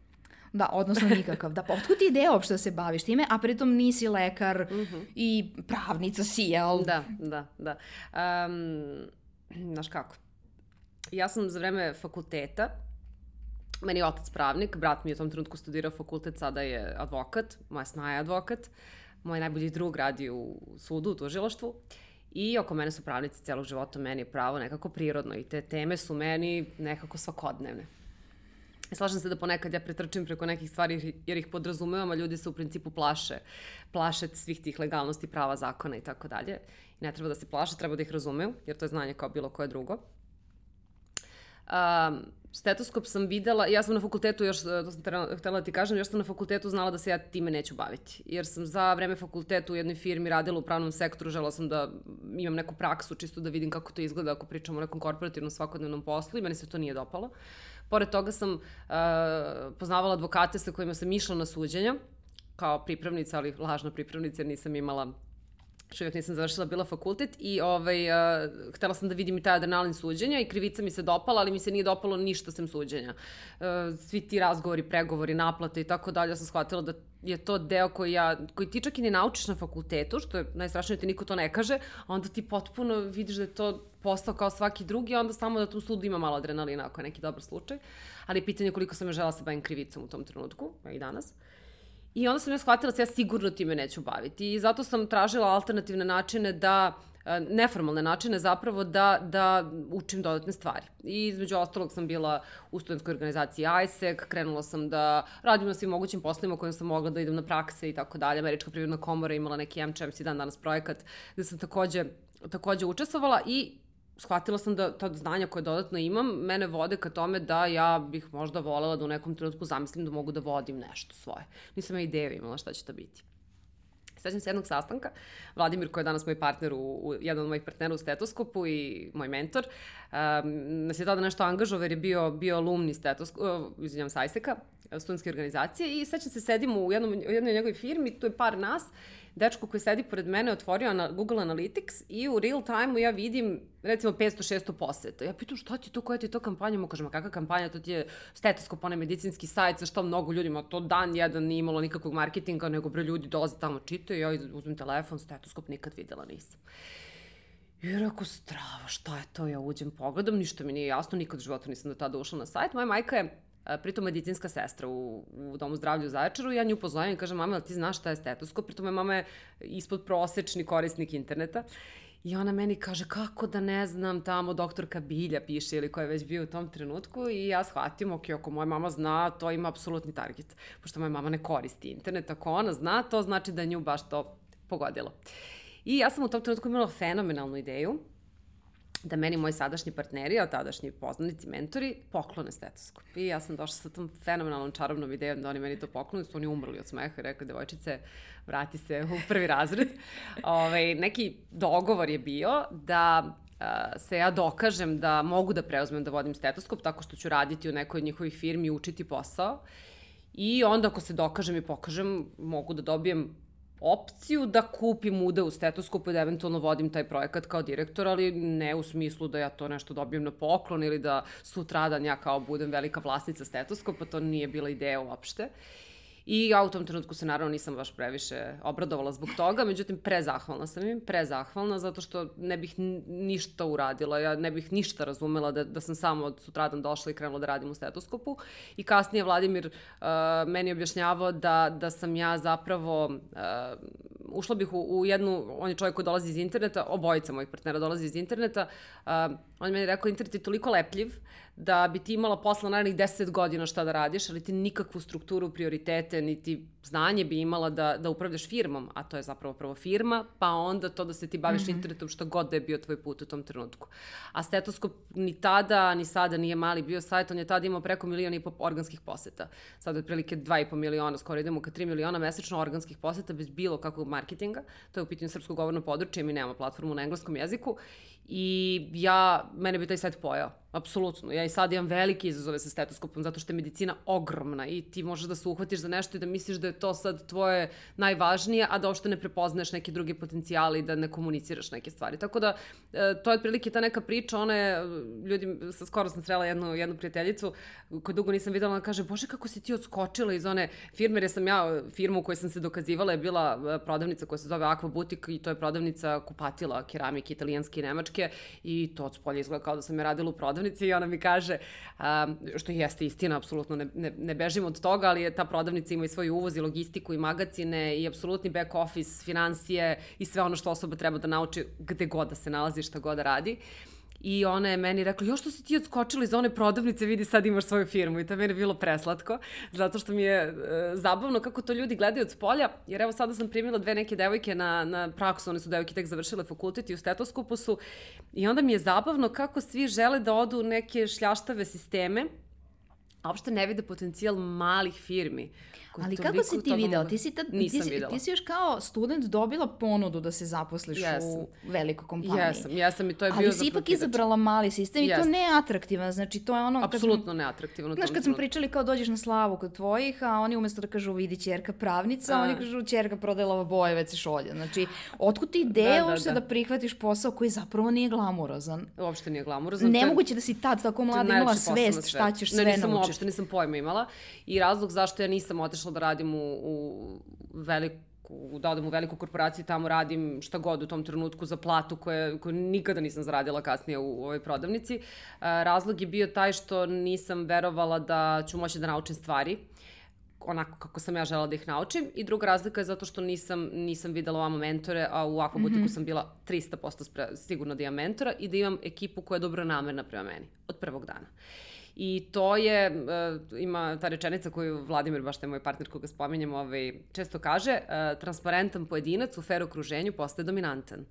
Da, odnosno nikakav. Da, pa otkud ti ideja uopšte da se baviš time, a pritom nisi lekar mhm. -huh. i pravnica si, jel? Da, da, da. Um, znaš kako? Ja sam za vreme fakulteta, meni je otac pravnik, brat mi je u tom trenutku studirao fakultet, sada je advokat, moja snaja je advokat, moj najbolji drug radi u sudu, u tužilaštvu. Uh, I oko mene su pravnici celog života, meni je pravo nekako prirodno i te teme su meni nekako svakodnevne. Slažem se da ponekad ja pretrčim preko nekih stvari jer ih podrazumevam, a ljudi se u principu plaše. Plaše svih tih legalnosti, prava, zakona i tako dalje. I ne treba da se plaše, treba da ih razumeju, jer to je znanje kao bilo koje drugo. Um, stetoskop sam videla, ja sam na fakultetu još, to sam htela da ti kažem, još sam na fakultetu znala da se ja time neću baviti. Jer sam za vreme fakultetu u jednoj firmi radila u pravnom sektoru, žela sam da imam neku praksu čisto da vidim kako to izgleda ako pričamo o nekom korporativnom svakodnevnom poslu i meni se to nije dopalo. Pored toga sam uh, poznavala advokate sa kojima sam išla na suđenja kao pripravnica, ali lažna pripravnica nisam imala što uvijek nisam završila, bila fakultet i ovaj, uh, htela sam da vidim i taj adrenalin suđenja i krivica mi se dopala, ali mi se nije dopalo ništa sem suđenja. Uh, svi ti razgovori, pregovori, naplate i tako dalje, ja sam shvatila da je to deo koji, ja, koji ti čak i ne naučiš na fakultetu, što je najstrašnije da ti niko to ne kaže, a onda ti potpuno vidiš da je to postao kao svaki drugi, onda samo da tu sudu ima malo adrenalina ako je neki dobar slučaj. Ali pitanje koliko sam je žela se bavim krivicom u tom trenutku, i danas. Uh, I onda sam ja shvatila da se ja sigurno time neću baviti. I zato sam tražila alternativne načine da e, neformalne načine zapravo da, da učim dodatne stvari. I između ostalog sam bila u studentskoj organizaciji ISEC, krenula sam da radim na svim mogućim poslovima kojim sam mogla da idem na prakse i tako dalje. Američka privredna komora imala neki MCMC dan danas projekat gde sam takođe, takođe učestvovala i shvatila sam da ta znanja koje dodatno imam mene vode ka tome da ja bih možda volela da u nekom trenutku zamislim da mogu da vodim nešto svoje. Nisam ja ideju imala šta će to biti. Sećam se jednog sastanka, Vladimir koji je danas moj partner, u, u, jedan od mojih partnera u stetoskopu i moj mentor, um, nas je tada nešto angažao jer je bio, bio alumni stetoskopu, uh, izvinjam, Sajseka, studentske organizacije i sećam se sedimo u jednom, u jednoj njegovoj firmi, tu je par nas dečko koji sedi pored mene otvorio na Google Analytics i u real time-u ja vidim recimo 500-600 poseta. Ja pitam šta ti to, koja ti to kampanja? Mu kažem, a kakva kampanja? To ti je stetoskop, onaj medicinski sajt, za što mnogo ljudima, to dan jedan nije imalo nikakvog marketinga, nego bre ljudi dolaze tamo čitaju, ja uzmem telefon, stetoskop nikad videla nisam. I rekao, strava, šta je to? Ja uđem, pogledam, ništa mi nije jasno, nikad u životu nisam do tada ušla na sajt. Moja majka je pritom medicinska sestra u, u Domu zdravlja u Zaječaru, ja nju pozovem i kažem, mama, ali ti znaš šta je stetoskop? Pritom je mama je ispod prosečni korisnik interneta. I ona meni kaže, kako da ne znam, tamo doktorka Bilja piše ili koja je već bio u tom trenutku i ja shvatim, ok, ako moja mama zna, to ima apsolutni target. Pošto moja mama ne koristi internet, ako ona zna, to znači da nju baš to pogodilo. I ja sam u tom trenutku imala fenomenalnu ideju da meni moji sadašnji partneri, a tadašnji poznanici, mentori, poklone stetoskop. I ja sam došla sa tom fenomenalnom čarobnom idejom da oni meni to poklone, su oni umrli od smeha i rekli, devojčice, vrati se u prvi razred. Ove, ovaj, neki dogovor je bio da se ja dokažem da mogu da preuzmem da vodim stetoskop tako što ću raditi u nekoj od njihovih firmi i učiti posao. I onda ako se dokažem i pokažem, mogu da dobijem opciju da kupim ude u stetoskopu i da eventualno vodim taj projekat kao direktor, ali ne u smislu da ja to nešto dobijem na poklon ili da sutradan ja kao budem velika vlasnica stetoskopa, to nije bila ideja uopšte. Uh, I ja u tom trenutku se naravno nisam baš previše obradovala zbog toga, međutim prezahvalna sam im, prezahvalna zato što ne bih ništa uradila, ja ne bih ništa razumela da, da sam samo od sutradan došla i krenula da radim u stetoskopu. I kasnije Vladimir uh, meni objašnjavao da, da sam ja zapravo uh, ušla bih u, u jednu, on je čovjek koji dolazi iz interneta, obojica mojih partnera dolazi iz interneta, uh, on je meni rekao internet je toliko lepljiv da bi ti imala posla narednih 10 godina šta da radiš, ali ti nikakvu strukturu, prioritete, niti znanje bi imala da, da upravljaš firmom, a to je zapravo prvo firma, pa onda to da se ti baviš mm -hmm. internetom što god da je bio tvoj put u tom trenutku. A stetoskop ni tada, ni sada nije mali bio sajt, on je tada imao preko miliona i po organskih poseta. Sada je otprilike 2,5 miliona, skoro idemo ka 3 miliona mesečno organskih poseta bez bilo kakvog marketinga. To je u pitanju srpskog govorno područje, mi nemamo platformu na engleskom jeziku I ja, mene bi taj sajt pojao. Apsolutno. Ja i sad imam velike izazove sa stetoskopom zato što je medicina ogromna i ti možeš da se uhvatiš za nešto i da misliš da je to sad tvoje najvažnije, a da uopšte ne prepoznaješ neke druge potencijale i da ne komuniciraš neke stvari. Tako da, e, to je otprilike ta neka priča, ona je, ljudi, skoro sam srela jednu, jednu prijateljicu koju dugo nisam videla, ona kaže, bože kako si ti odskočila iz one firme, jer sam ja, firmu u kojoj sam se dokazivala je bila e, prodavnica koja se zove Aqua Boutique i to je prodavnica kupatila, keramike, italijanske i nemačke i to od spolja izgleda kao da sam je radila u prodavnici i ona mi kaže, što jeste istina, apsolutno ne, ne, ne bežim od toga, ali je ta prodavnica ima i svoj uvoz i logistiku i magacine i apsolutni back office, financije i sve ono što osoba treba da nauči gde god da se nalazi, šta god da radi. I ona je meni rekla, još što si ti odskočila iz one prodavnice, vidi sad imaš svoju firmu. I to je meni bilo preslatko, zato što mi je e, zabavno kako to ljudi gledaju od spolja. Jer evo sada sam primila dve neke devojke na, na praksu, one su devojke tek završile fakultet i u stetoskopu su. I onda mi je zabavno kako svi žele da odu u neke šljaštave sisteme, a uopšte ne vide potencijal malih firmi. Ali kako si ti video? Ti si, tad, Nisam ti, si, videla. ti si još kao student dobila ponudu da se zaposliš Jesam. u velikoj kompaniji. Jesam, jesam i to je bio Ali si ipak izabrala mali sistem i to Jeste. neatraktivan, znači to je ono... Apsolutno neatraktivno. u Znaš, kad smo pričali kao dođeš na slavu kod tvojih, a oni umesto da kažu vidi čerka pravnica, A. oni kažu čerka prodajela boje, već se šolje. Znači, otkud ti ideja Da, da, uopšte da, da. prihvatiš posao koji zapravo nije glamurozan? Uopšte nije je- Nemoguće da si tad tako je mlada imala svest šta ćeš ne, sve nisam naučiti. uopšte, nisam pojma imala. I razlog zašto ja nisam otišla da radim u, u veliku, da odem u veliku korporaciju i tamo radim šta god u tom trenutku za platu koje, koju nikada nisam zaradila kasnije u, u ovoj prodavnici. E, razlog je bio taj što nisam verovala da ću moći da naučim stvari onako kako sam ja žela da ih naučim i druga razlika je zato što nisam, nisam videla ovamo mentore, a u Aqua Butiku sam bila 300% spre, sigurno da imam mentora i da imam ekipu koja je dobro namerna prema meni od prvog dana. I to je, e, ima ta rečenica koju Vladimir, baš to je moj partner koga spominjem, ovaj, često kaže, e, transparentan pojedinac u fair okruženju postaje dominantan.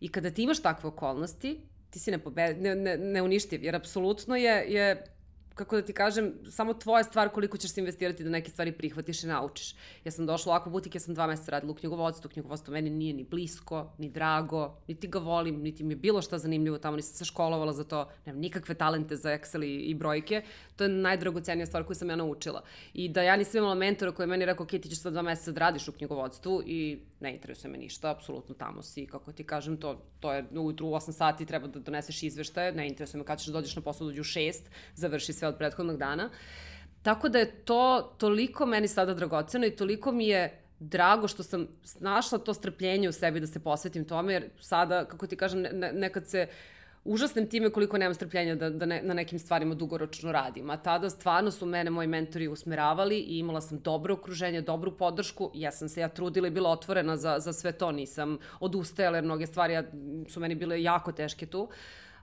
I kada ti imaš takve okolnosti, ti si nepobe, ne, ne, neuništiv, jer apsolutno je, je kako da ti kažem, samo tvoja stvar koliko ćeš se investirati da neke stvari prihvatiš i naučiš. Ja sam došla u Aqua Butik, ja sam dva meseca radila u knjigovodstvu, knjigovodstvo meni nije ni blisko, ni drago, niti ga volim, niti mi je bilo šta zanimljivo tamo, nisam se školovala za to, nemam nikakve talente za Excel i, i brojke, to je najdragocenija stvar koju sam ja naučila. I da ja nisam imala mentora koji je meni rekao, ok, ti ćeš sad dva meseca da radiš u knjigovodstvu i ne interesuje me ništa, apsolutno tamo si, kako ti kažem, to, to je ujutru u 8 sati treba da doneseš izveštaje, ne interesuje me kada ćeš da dođeš na posao, dođu u 6, završi sve od prethodnog dana. Tako da je to toliko meni sada dragoceno i toliko mi je drago što sam našla to strpljenje u sebi da se posvetim tome, jer sada, kako ti kažem, ne, ne, nekad se užasnem time koliko nemam strpljenja da, da ne, na nekim stvarima dugoročno radim. A tada stvarno su mene moji mentori usmeravali i imala sam dobro okruženje, dobru podršku. Ja sam se ja trudila i bila otvorena za, za sve to. Nisam odustajala jer mnoge stvari ja, su meni bile jako teške tu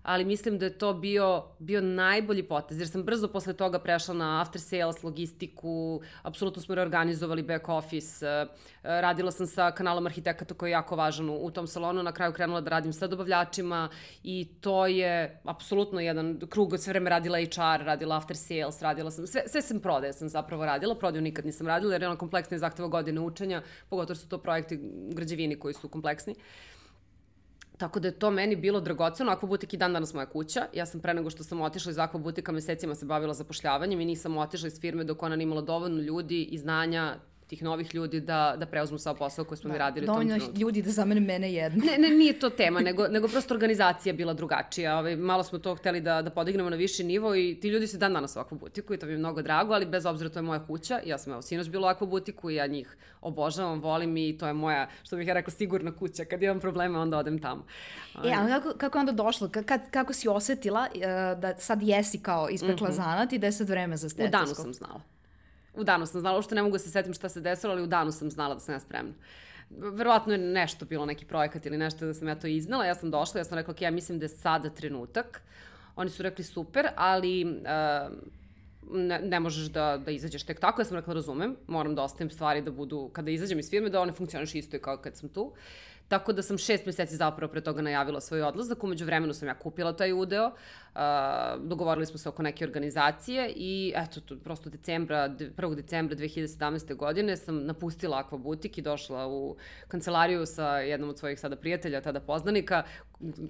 ali mislim da je to bio, bio najbolji potez, jer sam brzo posle toga prešla na after sales, logistiku, apsolutno smo reorganizovali back office, eh, radila sam sa kanalom arhitekata koji je jako važan u, tom salonu, na kraju krenula da radim sa dobavljačima i to je apsolutno jedan krug, sve vreme radila HR, radila after sales, radila sam, sve, sve sam prodaje sam zapravo radila, prodaju nikad nisam radila jer je ona kompleksna i zahteva godine učenja, pogotovo su to projekti građevini koji su kompleksni. Tako da je to meni bilo dragoceno. Aqua Butik i dan danas moja kuća. Ja sam pre nego što sam otišla iz Aqua Butika mesecima se bavila zapošljavanjem i nisam otišla iz firme dok ona nije imala dovoljno ljudi i znanja tih novih ljudi da, da preuzmu sav posao koji smo da, mi radili u tom Dovoljno trenutku. ljudi da zamene mene jedno. Ne, ne, nije to tema, nego, nego prosto organizacija bila drugačija. Ovaj, malo smo to hteli da, da podignemo na viši nivo i ti ljudi su dan danas u Butiku i to mi je mnogo drago, ali bez obzira to je moja kuća. Ja sam evo sinoć bila u Butiku i ja njih obožavam, volim i to je moja, što bih ja rekla, sigurna kuća. Kad imam probleme, onda odem tamo. E, ali kako, kako je onda došlo? Ka- Kad, kako si osetila uh, da sad jesi kao ispekla mm -hmm. zanat i da je sad vreme za U stetoskop? danu sam znala. U danu sam znala, uopšte ne mogu da se setim šta se desilo, ali u danu sam znala da sam ja spremna. Verovatno je nešto bilo, neki projekat ili nešto da sam ja to iznala. Ja sam došla, ja sam rekla, ok, ja mislim da je sada trenutak. Oni su rekli super, ali uh, ne, ne možeš da, da izađeš tek tako. Ja sam rekla, razumem, moram da ostavim stvari da budu, kada izađem iz firme, da one funkcioniš isto kao kad sam tu. Tako da sam šest meseci zapravo pre toga najavila svoj odlazak. Umeđu vremenu sam ja kupila taj udeo, uh, dogovorili smo se oko neke organizacije i eto, tu, prosto decembra, 1. decembra 2017. godine sam napustila Aqua Butik i došla u kancelariju sa jednom od svojih sada prijatelja, tada poznanika,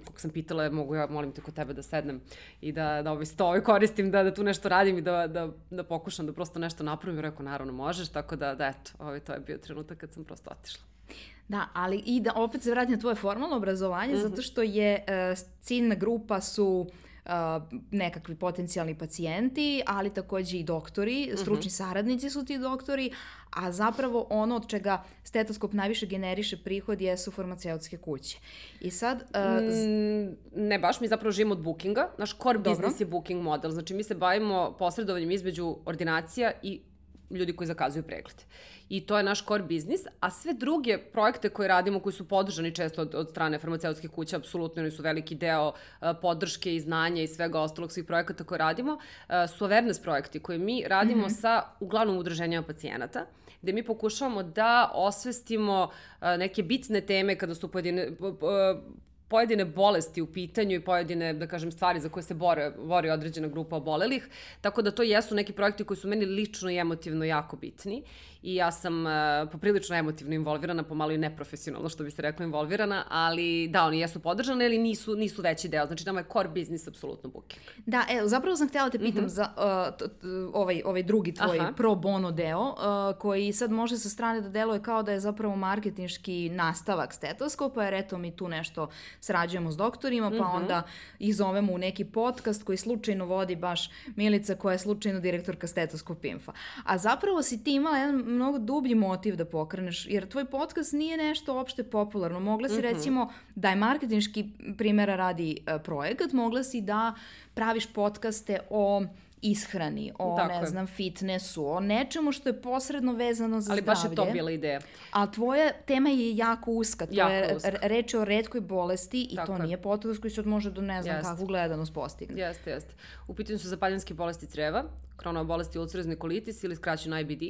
kog sam pitala, mogu ja, molim te, kod tebe da sednem i da, da ovaj sto koristim, da, da tu nešto radim i da, da, da pokušam da prosto nešto napravim. Rekao, naravno možeš, tako da, da eto, ovaj, to je bio trenutak kad sam prosto otišla. Da, ali i da opet se vratim na tvoje formalno obrazovanje, mm -hmm. zato što je uh, ciljna grupa su uh, nekakvi potencijalni pacijenti, ali takođe i doktori, stručni mm -hmm. saradnici su ti doktori, a zapravo ono od čega stetoskop najviše generiše prihod jesu farmaceutske kuće. I sad... Uh, ne baš, mi zapravo živimo od bookinga. Naš core Dobro. business je booking model. Znači mi se bavimo posredovanjem između ordinacija i ljudi koji zakazuju preglede. I to je naš core biznis, a sve druge projekte koje radimo, koji su podržani često od, od strane farmaceutskih kuća, apsolutno oni su veliki deo uh, podrške i znanja i svega ostalog svih projekata koje radimo, uh, su awareness projekti koje mi radimo mm -hmm. sa uglavnom udruženjama pacijenata gde mi pokušavamo da osvestimo neke bitne teme kada su pojedine, pojedine bolesti u pitanju i pojedine, da kažem, stvari za koje se bore, bori određena grupa obolelih, tako da to jesu neki projekti koji su meni lično i emotivno jako bitni i ja sam uh, poprilično emotivno involvirana, pomalo i neprofesionalno, što bi se rekla involvirana, ali da, oni jesu podržane, ali nisu, nisu veći deo. Znači, nama je core business apsolutno booking. Da, evo, zapravo sam htjela da te pitam mm -hmm. za uh, t, t, ovaj, ovaj drugi tvoj Aha. pro bono deo, uh, koji sad može sa strane da deluje kao da je zapravo marketinški nastavak stetoskopa, jer eto mi tu nešto srađujemo s doktorima, pa mm -hmm. onda ih zovemo u neki podcast koji slučajno vodi baš Milica koja je slučajno direktorka stetoskop Infa. A zapravo si ti imala jedan mnogo dublji motiv da pokreneš, jer tvoj podcast nije nešto opšte popularno. Mogla si mm -hmm. recimo da je marketinški primjera radi uh, projekat, mogla si da praviš podcaste o ishrani, o, Tako ne je. znam, fitnessu, o nečemu što je posredno vezano za Ali zdravlje. Ali baš je to bila ideja. A tvoja tema je jako uska. To jako je uska. reč o redkoj bolesti i Tako to je. nije podcast koji se može do ne znam jest. kakvu gledanost postigne. Jeste, jeste. U pitanju su zapaljanske bolesti creva, kronova bolesti ulcerozni kolitis ili skraćeno IBD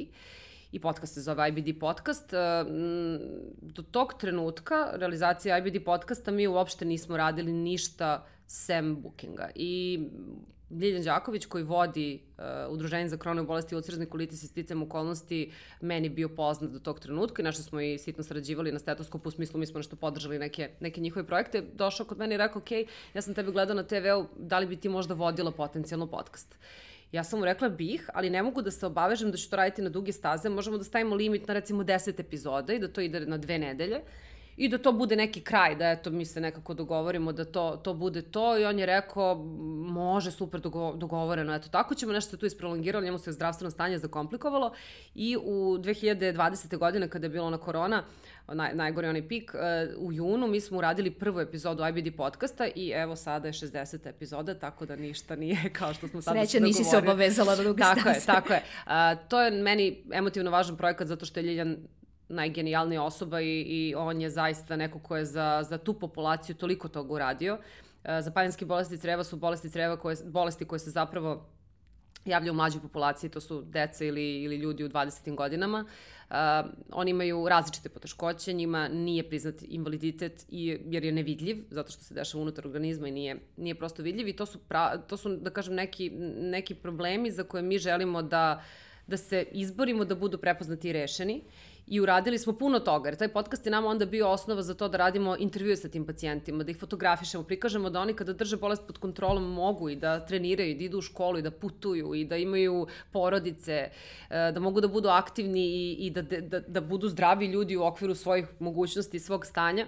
i podcast se zove IBD podcast. E, do tog trenutka realizacije IBD podcasta mi uopšte nismo radili ništa sem bookinga. I Ljiljan Đaković koji vodi uh, Udruženje za kronove bolesti i ulcerozni kolitis i sticam okolnosti meni bio poznat do tog trenutka i nešto smo i sitno sarađivali na stetoskopu u smislu mi smo nešto podržali neke, neke njihove projekte. Došao kod mene i rekao, ok, ja sam tebe gledao na TV-u, da li bi ti možda vodila potencijalno podcast? Ja sam mu rekla bih, ali ne mogu da se obavežem da ću to raditi na duge staze. Možemo da stavimo limit na recimo 10 epizoda i da to ide na dve nedelje i da to bude neki kraj, da eto mi se nekako dogovorimo da to, to bude to i on je rekao može super dogo, dogovoreno, eto tako ćemo nešto se tu isprolongiralo, njemu se zdravstveno stanje zakomplikovalo i u 2020. godine kada je bilo ona korona, naj, najgori onaj pik, uh, u junu mi smo uradili prvu epizodu IBD podcasta i evo sada je 60. epizoda, tako da ništa nije kao što smo sada Sreća, nisi se obavezala da dugo Tako je, tako je. Uh, to je meni emotivno važan projekat zato što je Ljiljan najgenijalnija osoba i, i on je zaista neko ko je za, za tu populaciju toliko toga uradio. E, zapaljenske bolesti creva su bolesti creva koje, bolesti koje se zapravo javljaju u mlađoj populaciji, to su deca ili, ili ljudi u 20. godinama. Uh, oni imaju različite poteškoće, njima nije priznat invaliditet i, jer je nevidljiv, zato što se dešava unutar organizma i nije, nije prosto vidljiv i to su, pra, to su da kažem, neki, neki problemi za koje mi želimo da, da se izborimo da budu prepoznati i rešeni. I uradili smo puno toga, jer taj podcast je nama onda bio osnova za to da radimo intervjue sa tim pacijentima, da ih fotografišemo, prikažemo da oni kada drže bolest pod kontrolom mogu i da treniraju, da idu u školu i da putuju i da imaju porodice, e, da mogu da budu aktivni i, i da, da, da budu zdravi ljudi u okviru svojih mogućnosti i svog stanja.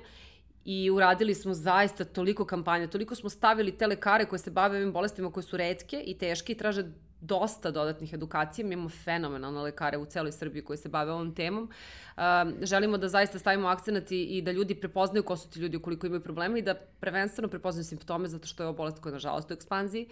I uradili smo zaista toliko kampanja, toliko smo stavili te lekare koje se bave ovim bolestima koje su redke i teške i traže dosta dodatnih edukacija. Mi imamo fenomenalne lekare u celoj Srbiji koji se bave ovom temom. Uh, želimo da zaista stavimo akcenat i, i da ljudi prepoznaju ko su ti ljudi ukoliko imaju probleme i da prvenstveno prepoznaju simptome zato što je ovo bolest koja je nažalost u ekspanziji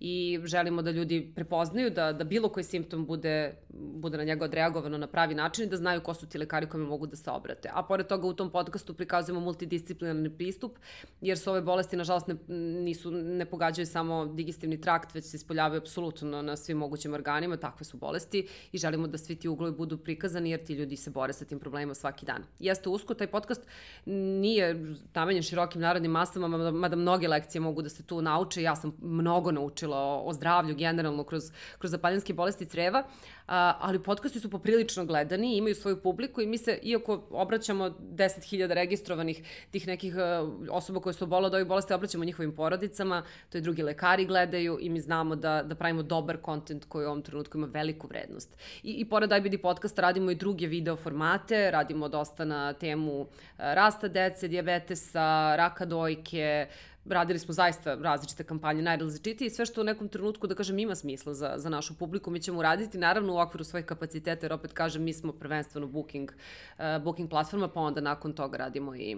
i želimo da ljudi prepoznaju da, da bilo koji simptom bude, bude na njega odreagovano na pravi način i da znaju ko su ti lekari kojima mogu da se obrate. A pored toga u tom podcastu prikazujemo multidisciplinarni pristup, jer su ove bolesti nažalost ne, nisu, ne pogađaju samo digestivni trakt, već se ispoljavaju apsolutno na svim mogućim organima, takve su bolesti i želimo da svi ti uglovi budu prikazani jer ti ljudi se bore sa tim problemima svaki dan. Jeste usko, taj podcast nije namenjen širokim narodnim masama, mada, mnoge lekcije mogu da se tu nauče, ja sam mnogo naučila pričala o, o zdravlju generalno kroz, kroz zapaljanske bolesti creva, a, ali podcasti su poprilično gledani, imaju svoju publiku i mi se, iako obraćamo 10.000 registrovanih tih nekih uh, osoba koje su obola od ovih bolesti, obraćamo njihovim porodicama, to i drugi lekari gledaju i mi znamo da, da pravimo dobar kontent koji u ovom trenutku ima veliku vrednost. I, i pored IBD podcasta radimo i druge video formate, radimo dosta na temu uh, rasta dece, diabetesa, raka dojke, radili smo zaista različite kampanje, najrazličitije i sve što u nekom trenutku, da kažem, ima smisla za, za našu publiku, mi ćemo uraditi naravno u okviru svojih kapaciteta, jer opet kažem, mi smo prvenstveno booking, uh, booking platforma, pa onda nakon toga radimo i,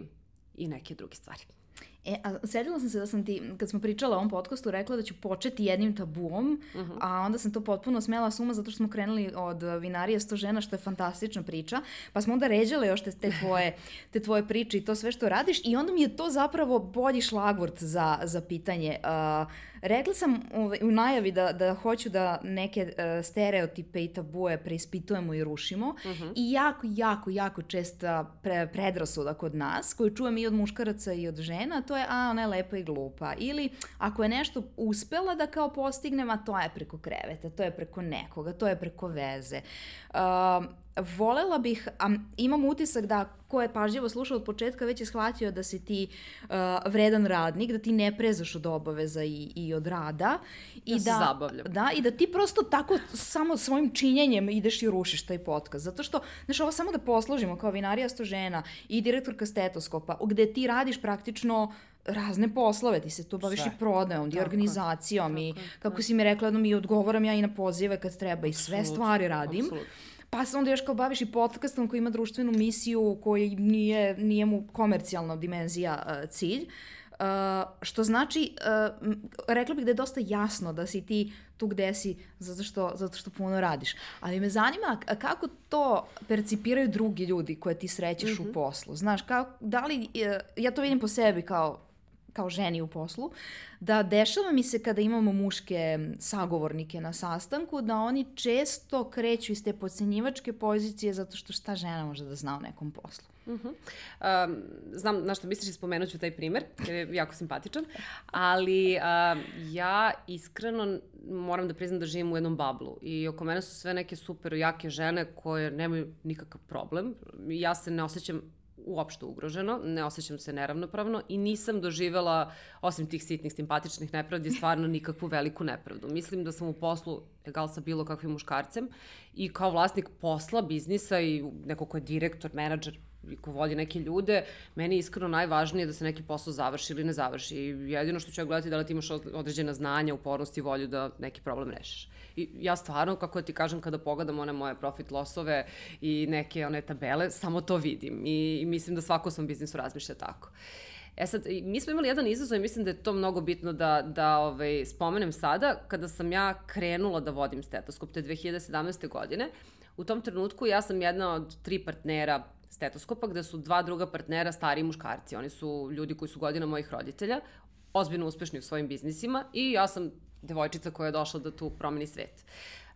i neke druge stvari. E, a sedila sam se da sam ti, kad smo pričala o ovom podcastu, rekla da ću početi jednim tabuom, uh -huh. a onda sam to potpuno smela suma zato što smo krenuli od vinarije 100 žena, što je fantastična priča, pa smo onda ređale još te, te, tvoje, te tvoje priče i to sve što radiš i onda mi je to zapravo bolji šlagvort za, za pitanje. Uh, Rekla sam ovaj, u najavi da, da hoću da neke uh, stereotipe i tabue preispitujemo i rušimo uh mhm. -huh. i jako, jako, jako česta pre, predrasuda kod nas, koju čujem i od muškaraca i od žena, to je a, ona je lepa i glupa. Ili ako je nešto uspela da kao postignem, a to je preko kreveta, to je preko nekoga, to je preko veze. Uh, volela bih, a imam utisak da ko je pažljivo slušao od početka već je shvatio da si ti uh, vredan radnik, da ti ne prezaš od obaveza i, i od rada. I da, da se zabavljam. Da, i da ti prosto tako samo svojim činjenjem ideš i rušiš taj podcast. Zato što, znaš, ovo samo da posložimo kao vinarija sto žena i direktorka stetoskopa, gde ti radiš praktično razne poslove, ti se tu baviš sve. i prodajom, i organizacijom tako, i kako tako. si mi rekla jednom i odgovoram ja i na pozive kad treba i sve stvari radim. Absolut pa se onda još kao baviš i podcastom koji ima društvenu misiju koji nije, nije mu komercijalna dimenzija uh, cilj. Uh, što znači, uh, rekla bih da je dosta jasno da si ti tu gde si zato što, zato što puno radiš. Ali me zanima kako to percipiraju drugi ljudi koje ti srećeš mm -hmm. u mhm. poslu. Znaš, kao, da li, ja to vidim po sebi kao kao ženi u poslu, da dešava mi se kada imamo muške sagovornike na sastanku, da oni često kreću iz te pocenjivačke pozicije zato što šta žena može da zna o nekom poslu. Uh -huh. um, znam na što misliš i spomenut ću taj primer, jer je jako simpatičan, ali um, ja iskreno moram da priznam da živim u jednom bablu i oko mene su sve neke super jake žene koje nemaju nikakav problem. Ja se ne osjećam uopšte ugroženo, ne osjećam se neravnopravno i nisam doživela, osim tih sitnih, simpatičnih nepravdi, stvarno nikakvu veliku nepravdu. Mislim da sam u poslu egal sa bilo kakvim muškarcem i kao vlasnik posla, biznisa i neko ko je direktor, menadžer, ko vodi neke ljude, meni je iskreno najvažnije da se neki posao završi ili ne završi. I jedino što ću ja gledati da li ti imaš određena znanja, upornost i volju da neki problem rešiš. I ja stvarno, kako ti kažem, kada pogledam one moje profit lossove i neke one tabele, samo to vidim. I, i mislim da svako u svom biznisu razmišlja tako. E sad, mi smo imali jedan izazov i mislim da je to mnogo bitno da, da ovaj, spomenem sada. Kada sam ja krenula da vodim stetoskop, te 2017. godine, u tom trenutku ja sam jedna od tri partnera stetoskopa, gde su dva druga partnera stariji muškarci. Oni su ljudi koji su godina mojih roditelja, ozbiljno uspešni u svojim biznisima i ja sam devojčica koja je došla da tu promeni svet.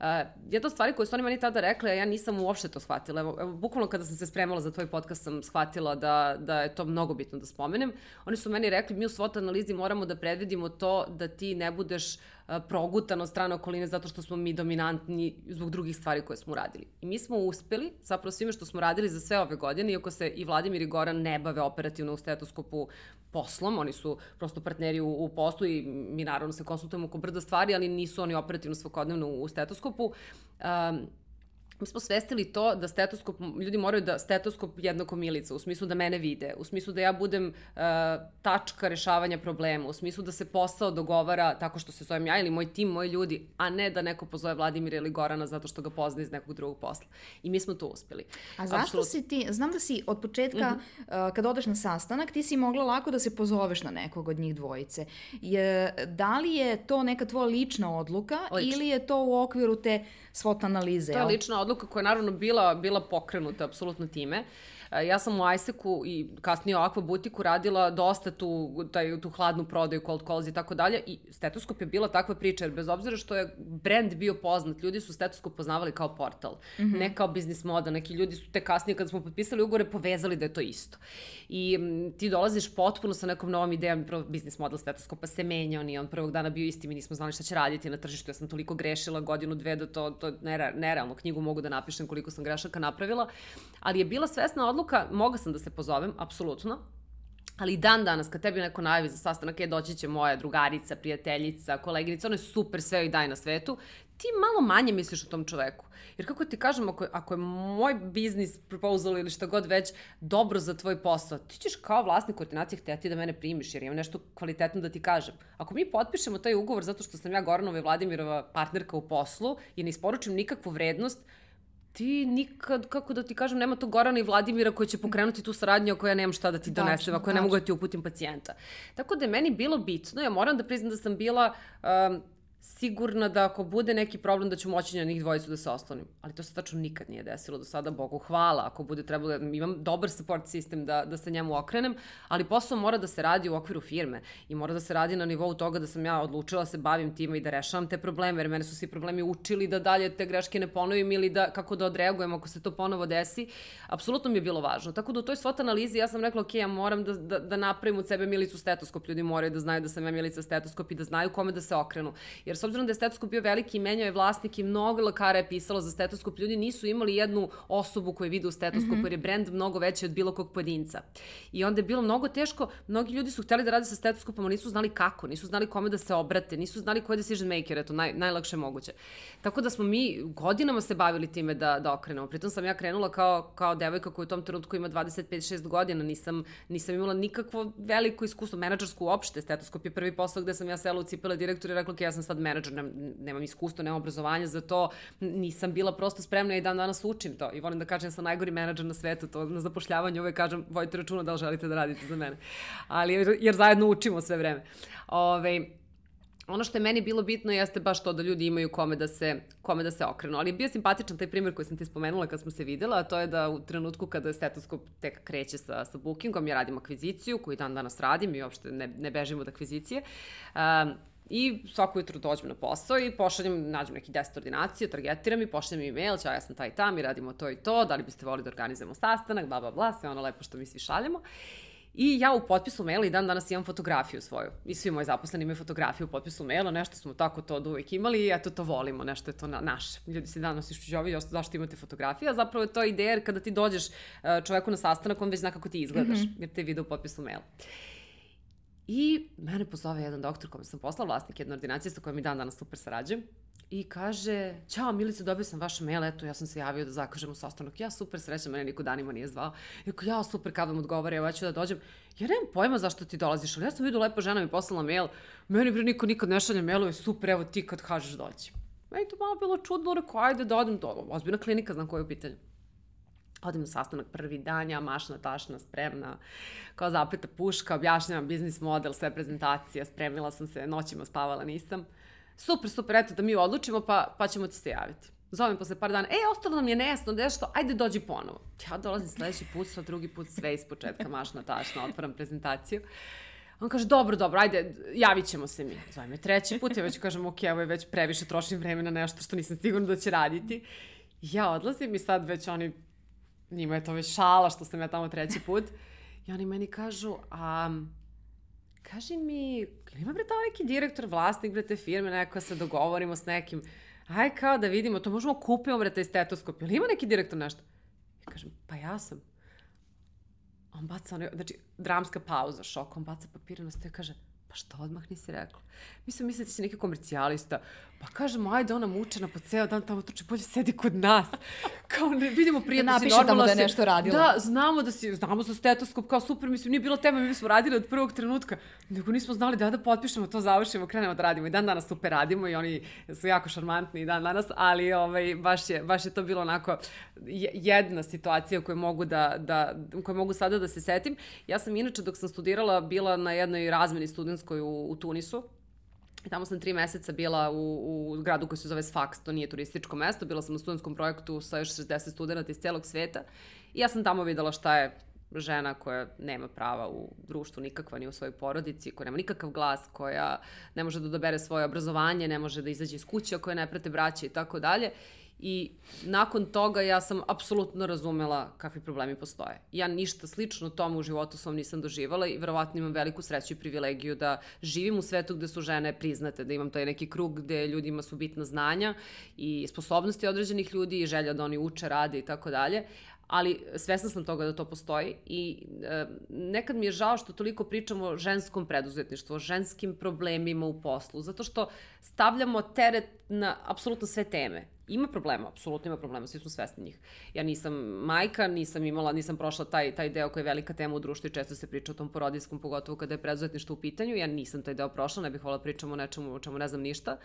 Uh, jedna od stvari koje su oni meni tada rekli, a ja nisam uopšte to shvatila. Evo, evo, bukvalno kada sam se spremala za tvoj podcast sam shvatila da, da je to mnogo bitno da spomenem. Oni su meni rekli, mi u SWOT analizi moramo da predvidimo to da ti ne budeš uh, progutan od strane okoline zato što smo mi dominantni zbog drugih stvari koje smo uradili. I mi smo uspeli, zapravo svime što smo radili za sve ove godine, iako se i Vladimir i Goran ne bave operativno u stetoskopu poslom, oni su prosto partneri u, u poslu i mi naravno se konsultujemo oko brda stvari, ali nisu oni operativno svakodnevno u stetoskopu. Um, mi smo svestili to da stetoskop, ljudi moraju da stetoskop jednako milica, u smislu da mene vide, u smislu da ja budem uh, tačka rešavanja problema, u smislu da se posao dogovara tako što se zovem ja ili moj tim, moji ljudi, a ne da neko pozove Vladimira ili Gorana zato što ga pozna iz nekog drugog posla. I mi smo to uspeli. A zašto Absolut... si ti, znam da si od početka, mm -hmm. uh, kad odeš na sastanak, ti si mogla lako da se pozoveš na nekog od njih dvojice. Je, da li je to neka tvoja lična odluka Lično. ili je to u okviru te SWOT analize? To je lična odluka koja je naravno bila, bila pokrenuta apsolutno time. E, ja sam u Iseku i kasnije u Aqua butiku radila dosta tu, taj, tu hladnu prodaju, cold calls i tako dalje i stetoskop je bila takva priča, jer bez obzira što je brand bio poznat, ljudi su stetoskop poznavali kao portal, mm -hmm. ne kao biznis moda, neki ljudi su te kasnije kad smo potpisali ugore povezali da je to isto. I m, ti dolaziš potpuno sa nekom novom idejom, prvo biznis model stetoskopa se menja, on je on prvog dana bio isti, mi nismo znali šta će raditi na tržištu, ja sam toliko grešila godinu, dve da to, to nerealno knjigu mogu da napišem koliko sam grešaka napravila, ali je bila svesna odluka odluka, moga sam da se pozovem, apsolutno, Ali dan danas, kad tebi neko najavi za sastanak, je doći će moja drugarica, prijateljica, koleginica, ona je super, sve joj daje na svetu, ti malo manje misliš o tom čoveku. Jer kako ti kažem, ako, ako je moj biznis proposal ili šta god već dobro za tvoj posao, ti ćeš kao vlasnik koordinacije hteti da mene primiš jer imam nešto kvalitetno da ti kažem. Ako mi potpišemo taj ugovor zato što sam ja Goranova i Vladimirova partnerka u poslu i ne isporučim nikakvu vrednost, ti nikad, kako da ti kažem, nema tog Gorana i Vladimira koji će pokrenuti tu saradnju ako ja nemam šta da ti donesem, ako ja ne mogu da ti uputim pacijenta. Tako da je meni bilo bitno, ja moram da priznam da sam bila um, sigurna da ako bude neki problem da ću moći na njih dvojicu da se oslonim. Ali to se tačno nikad nije desilo do sada, Bogu hvala. Ako bude trebalo, imam dobar support sistem da, da se njemu okrenem, ali posao mora da se radi u okviru firme i mora da se radi na nivou toga da sam ja odlučila se bavim time i da rešavam te probleme, jer mene su svi problemi učili da dalje te greške ne ponovim ili da, kako da odreagujem ako se to ponovo desi. Apsolutno mi je bilo važno. Tako da u toj SWOT analizi ja sam rekla, ok, ja moram da, da, da napravim od sebe milicu stetoskop. Ljudi moraju da znaju da sam ja milica stetoskop i da znaju kome da se okrenu. Jer s obzirom da je stetoskop bio veliki i menjao je vlasnik i mnogo lekara je pisalo za stetoskop, ljudi nisu imali jednu osobu koju vide u stetoskopu, mm -hmm. jer je brend mnogo veći od bilo kog pojedinca. I onda je bilo mnogo teško, mnogi ljudi su hteli da rade sa stetoskopom, ali nisu znali kako, nisu znali kome da se obrate, nisu znali ko je decision maker, eto, naj, najlakše moguće. Tako da smo mi godinama se bavili time da, da okrenemo. Pritom sam ja krenula kao, kao devojka koja u tom trenutku ima 25-6 godina, nisam, nisam imala nikakvo veliko iskustvo, menadžersku uopšte, stetoskop je prvi posao gde sam ja sela u cipela direktora i rekla, ok, ja sam sad menadžer, nemam, nemam iskustvo, nemam obrazovanje za to, nisam bila prosto spremna i dan danas učim to. I volim da kažem, ja sam najgori menadžer na svetu, to na zapošljavanju uvek kažem, vojte računa da li želite da radite za mene. Ali, jer, zajedno učimo sve vreme. Ove, ono što je meni bilo bitno jeste baš to da ljudi imaju kome da se, kome da se okrenu. Ali bio simpatičan taj primjer koji sam ti spomenula kad smo se videla, a to je da u trenutku kada je stetoskop tek kreće sa, sa bookingom, ja radim akviziciju, koju dan danas radim i uopšte ne, ne bežim od akvizicije. Um, I svako jutro dođem na posao i pošaljem, nađem neki 10 ordinacije, targetiram i pošaljem e-mail, ćao, ja sam taj tam i radimo to i to, da li biste volili da organizujemo sastanak, bla, bla, bla, sve ono lepo što mi svi šaljemo. I ja u potpisu maila i dan danas imam fotografiju svoju. I svi moji zaposleni imaju fotografiju u potpisu maila, nešto smo tako to od uvek imali i eto to volimo, nešto je to na, naše. Ljudi se danas iščuđavaju, zašto imate fotografije, a zapravo je to ideja jer kada ti dođeš e, čoveku na sastanak, on već zna kako ti izgledaš, mm -hmm. jer te vide u potpisu maila. I mene pozove jedan doktor kome sam poslala, vlasnik jedne ordinacije sa kojom i dan danas super sarađujem. I kaže, ćao Milice, dobio sam vaš mail, eto, ja sam se javio da zakažemo sastanak. Ja super srećam, mene niko danima nije zvao. I ako ja super, kad vam odgovara, evo ja ću da dođem. Ja nemam pojma zašto ti dolaziš, ali ja sam vidio lepo žena mi poslala mail. Meni bre niko nikad ne šalje mailove, super, evo ti kad kažeš dođi. Meni to malo bilo čudno, rekao, ajde da odem, to, ozbiljna klinika, znam koje je u pitanju. Odem na sastanak prvi dan, ja mašna, tašna, spremna, kao zapeta puška, objašnjavam biznis model, sve prezentacije, spremila sam se, noćima spavala nisam. Super, super, eto da mi odlučimo, pa, pa ćemo ti se javiti. Zovem posle par dana, e, ostalo nam je nesno, nešto, ajde dođi ponovo. Ja dolazim sledeći put, sa drugi put sve iz početka, mašna, tašna, otvaram prezentaciju. On kaže, dobro, dobro, ajde, javit ćemo se mi. Zove me treći put, ja već kažem, ok, ovo je već previše, trošim vreme na nešto što nisam sigurna da će raditi. Ja odlazim i sad već oni njima je to već šala što sam ja tamo treći put. I oni meni kažu, a kaži mi, ima bre tamo neki direktor, vlasnik bre te firme, neko se dogovorimo s nekim, aj kao da vidimo, to možemo kupimo bre taj stetoskop, ili ima neki direktor nešto? I kažem, pa ja sam. On baca, ono, znači, dramska pauza, šok, on baca papire na stoje i kaže, pa što odmah nisi rekla? Mi smo mislili da si neki komercijalista. Pa kažemo, ajde, ona mučena po ceo dan tamo trče, bolje sedi kod nas. Kao ne vidimo prijatno da si normalno tamo da je nešto radila. Da, znamo da si, znamo za stetoskop, kao super, mislim, nije bilo tema, mi smo radili od prvog trenutka, nego nismo znali da da potpišemo, to završimo, krenemo da radimo. I dan danas super radimo i oni su jako šarmantni i dan danas, ali ovaj, baš, je, baš je to bilo onako jedna situacija koju mogu, da, da, koju mogu sada da se setim. Ja sam inače dok sam studirala bila na jednoj razmeni studentskoj u, u Tunisu, tamo sam tri meseca bila u, u gradu koji se zove Sfax, to nije turističko mesto, bila sam na studentskom projektu sa još 60 studenta iz celog sveta. I ja sam tamo videla šta je žena koja nema prava u društvu nikakva, ni u svojoj porodici, koja nema nikakav glas, koja ne može da dobere svoje obrazovanje, ne može da izađe iz kuće, koja ne prate braće i tako dalje. I nakon toga ja sam apsolutno razumela kakvi problemi postoje. Ja ništa slično tomu u životu svom nisam doživala i verovatno imam veliku sreću i privilegiju da živim u svetu gde su žene priznate, da imam taj neki krug gde ljudima su bitna znanja i sposobnosti određenih ljudi i želja da oni uče, rade i tako dalje ali svesna sam toga da to postoji i e, nekad mi je žao što toliko pričamo o ženskom preduzetništvu, o ženskim problemima u poslu, zato što stavljamo teret na apsolutno sve teme. Ima problema, apsolutno ima problema, svi smo svesni njih. Ja nisam majka, nisam imala, nisam prošla taj, taj deo koji je velika tema u društvu i često se priča o tom porodijskom, pogotovo kada je preduzetništvo u pitanju. Ja nisam taj deo prošla, ne bih volila da pričamo o nečemu o čemu ne znam ništa,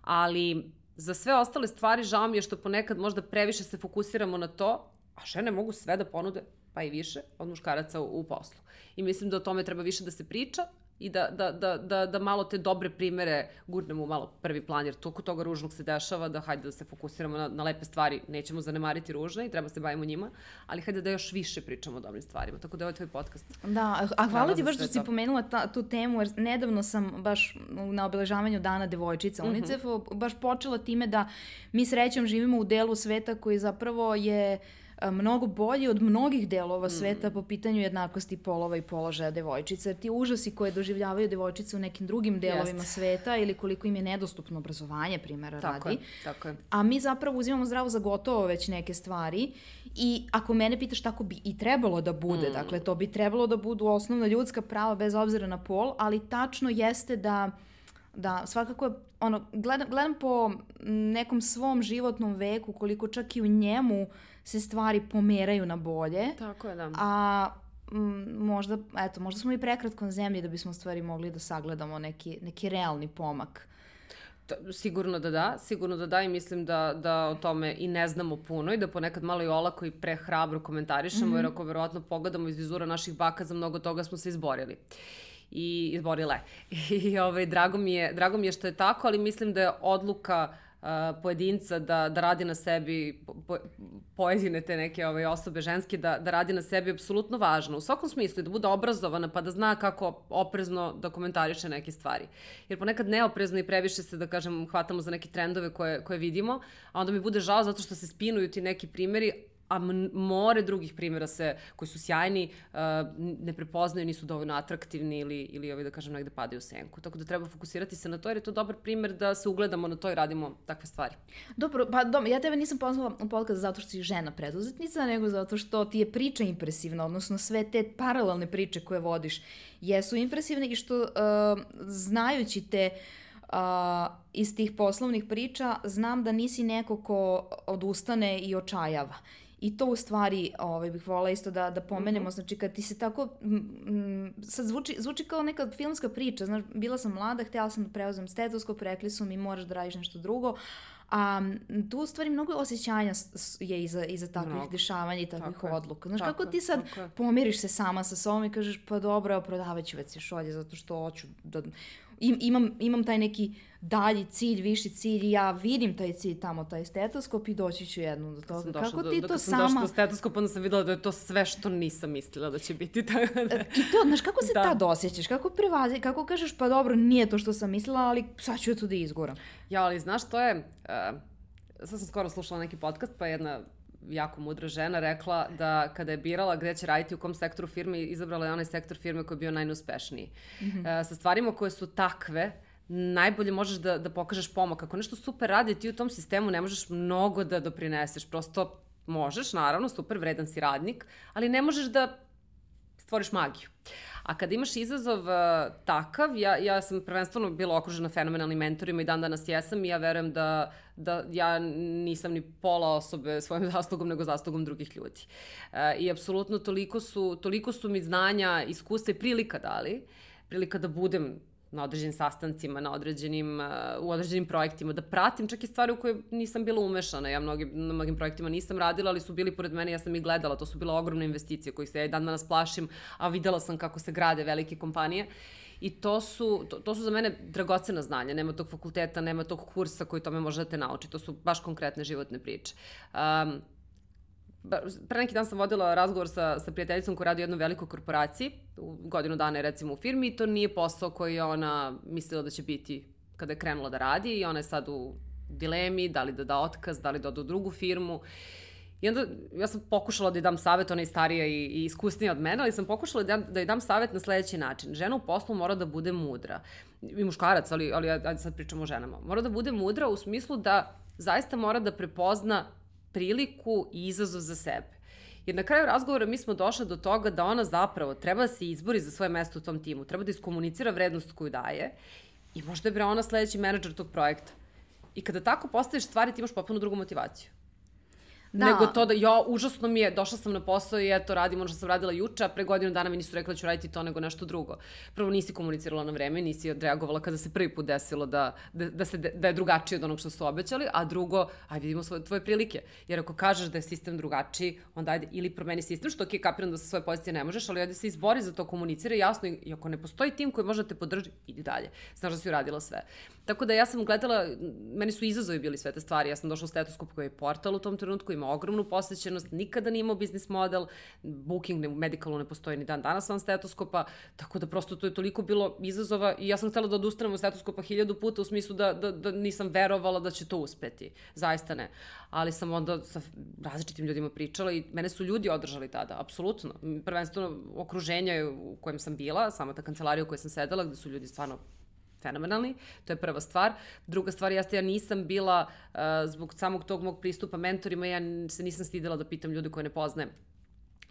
ali Za sve ostale stvari žao mi je što ponekad možda previše se fokusiramo na to, a žene mogu sve da ponude, pa i više, od muškaraca u, u poslu. I mislim da o tome treba više da se priča, i da, da, da, da, da malo te dobre primere gurnemo malo prvi plan, jer toliko toga ružnog se dešava da hajde da se fokusiramo na, na lepe stvari, nećemo zanemariti ružne i treba se bavimo njima, ali hajde da još više pričamo o dobrim stvarima, tako da je ovo tvoj podcast. Da, a hvala ti baš što si pomenula ta, tu temu, jer nedavno sam baš na obeležavanju dana devojčica UNICEF mm -hmm. baš počela time da mi srećom živimo u delu sveta koji zapravo je uh, mnogo bolji od mnogih delova mm. sveta po pitanju jednakosti polova i položaja devojčica. Jer ti užasi koje doživljavaju devojčice u nekim drugim delovima Jest. sveta ili koliko im je nedostupno obrazovanje, primjera tako radi. Je, tako je. A mi zapravo uzimamo zdravo za gotovo već neke stvari i ako mene pitaš tako bi i trebalo da bude, mm. dakle to bi trebalo da budu osnovna ljudska prava bez obzira na pol, ali tačno jeste da da svakako je, ono, gledam, gledam po nekom svom životnom veku koliko čak i u njemu uh, se stvari pomeraju na bolje. Tako je, da. A m, možda, eto, možda smo i prekratko na zemlji da bismo stvari mogli da sagledamo neki, neki realni pomak. Sigurno da da, sigurno da da i mislim da, da o tome i ne znamo puno i da ponekad malo i olako i prehrabro komentarišemo, mm -hmm. jer ako verovatno pogledamo iz vizura naših baka, za mnogo toga smo se izborili i izborile. I ovaj, drago, mi je, drago mi je što je tako, ali mislim da je odluka pojedinca da, da radi na sebi, po, pojedine te neke ove osobe ženske, da, da radi na sebi apsolutno važno. U svakom smislu, da bude obrazovana pa da zna kako oprezno da komentariše neke stvari. Jer ponekad neoprezno i previše se, da kažem, hvatamo za neke trendove koje, koje vidimo, a onda mi bude žao zato što se spinuju ti neki primeri, a more drugih primjera se, koji su sjajni, uh, ne prepoznaju, nisu dovoljno atraktivni ili, ili ovaj, da kažem, negde padaju u senku. Tako da treba fokusirati se na to, jer je to dobar primjer da se ugledamo na to i radimo takve stvari. Dobro, pa dobro, ja tebe nisam pozvala u podcast zato što si žena preduzetnica, nego zato što ti je priča impresivna, odnosno sve te paralelne priče koje vodiš jesu impresivne i što uh, znajući te uh, iz tih poslovnih priča, znam da nisi neko ko odustane i očajava. I to u stvari ovaj, bih volila isto da, da pomenemo, mhm. znači kad ti se tako, m, sad zvuči, zvuči kao neka filmska priča, znaš, bila sam mlada, htjela sam da preuzem stetoskop, rekli su mi moraš da radiš nešto drugo, A tu u stvari mnogo osjećanja je iza, iza takvih mnogo. dešavanja i takvih tako odluka. Znaš, tako, kako ti sad pomiriš se sama sa sobom i kažeš pa dobro, prodavat ću već šolje zato što hoću da im, imam, imam taj neki dalji cilj, viši cilj i ja vidim taj cilj tamo, taj stetoskop i doći ću jednom do toga. Kako ti do, to sama... Kad sam došla do stetoskopa, onda sam videla da je to sve što nisam mislila da će biti. Tako da... I to, znaš, kako se da. tad osjećaš? Kako prevazi, kako kažeš, pa dobro, nije to što sam mislila, ali sad ću ja to da izgoram. Ja, ali znaš, to je... Uh, sad sam skoro slušala neki podcast, pa jedna jako mudra žena rekla da kada je birala gde će raditi u kom sektoru firme, izabrala je onaj sektor firme koji je bio najneuspešniji. Mm -hmm. e, sa stvarima koje su takve, najbolje možeš da, da pokažeš pomak. Ako nešto super radi, ti u tom sistemu ne možeš mnogo da doprineseš. Prosto možeš, naravno, super, vredan si radnik, ali ne možeš da stvoriš magiju. A kada imaš izazov uh, takav, ja, ja sam prvenstveno bila okružena fenomenalnim mentorima i dan danas jesam i ja verujem da, da ja nisam ni pola osobe svojim zaslugom, nego zaslugom drugih ljudi. Uh, I apsolutno toliko su, toliko su mi znanja, iskustva i prilika dali, prilika da budem na određenim sastancima, na određenim, uh, u određenim projektima, da pratim čak i stvari u koje nisam bila umešana. Ja mnogi, na mnogim projektima nisam radila, ali su bili pored mene, ja sam ih gledala. To su bila ogromne investicije kojih se ja i dan danas plašim, a videla sam kako se grade velike kompanije. I to su, to, to su za mene dragocena znanja. Nema tog fakulteta, nema tog kursa koji tome možete naučiti. To su baš konkretne životne priče. Um, pre neki dan sam vodila razgovor sa, sa prijateljicom koja radi u jednoj velikoj korporaciji, u godinu dana je recimo u firmi i to nije posao koji je ona mislila da će biti kada je krenula da radi i ona je sad u dilemi da li da da otkaz, da li da ode u drugu firmu. I onda ja sam pokušala da joj dam savjet, ona je starija i, i iskusnija od mene, ali sam pokušala da, da joj dam savjet na sledeći način. Žena u poslu mora da bude mudra. I muškarac, ali, ali ajde sad pričamo o ženama. Mora da bude mudra u smislu da zaista mora da prepozna priliku i izazov za sebe. Jer na kraju razgovora mi smo došli do toga da ona zapravo treba da se izbori za svoje mesto u tom timu, treba da iskomunicira vrednost koju daje i možda je bre ona sledeći menadžer tog projekta. I kada tako postaviš stvari, ti imaš potpuno drugu motivaciju. Da. nego to da, jo, užasno mi je, došla sam na posao i eto, radim ono što sam radila juče, a pre godinu dana mi nisu rekla da ću raditi to nego nešto drugo. Prvo, nisi komunicirala na vreme, nisi odreagovala kada se prvi put desilo da, da, da, se, da je drugačije od onog što su obećali, a drugo, aj vidimo svoje, tvoje prilike. Jer ako kažeš da je sistem drugačiji, onda ajde ili promeni sistem, što ok, kapiram da sa svoje pozicije ne možeš, ali ajde se izbori za to, komunicira jasno i ako ne postoji tim koji može da te podrži, idi dalje. Znaš da si uradila sve. Tako da ja sam gledala, meni su izazovi bili sve te stvari. Ja sam došla u stetoskop koji je portal u tom trenutku, ima ogromnu posvećenost, nikada nije imao biznis model, booking ne, medicalu ne postoji ni dan danas van stetoskopa, tako da prosto to je toliko bilo izazova i ja sam htela da odustanem od stetoskopa hiljadu puta u smislu da, da, da nisam verovala da će to uspeti. Zaista ne. Ali sam onda sa različitim ljudima pričala i mene su ljudi održali tada, apsolutno. Prvenstveno okruženje u kojem sam bila, sama ta kancelarija u kojoj sam sedela, gde su ljudi stvarno fenomenalni, to je prva stvar. Druga stvar jeste ja nisam bila, uh, zbog samog tog mog pristupa mentorima, ja se nisam stidela da pitam ljude koje ne poznajem.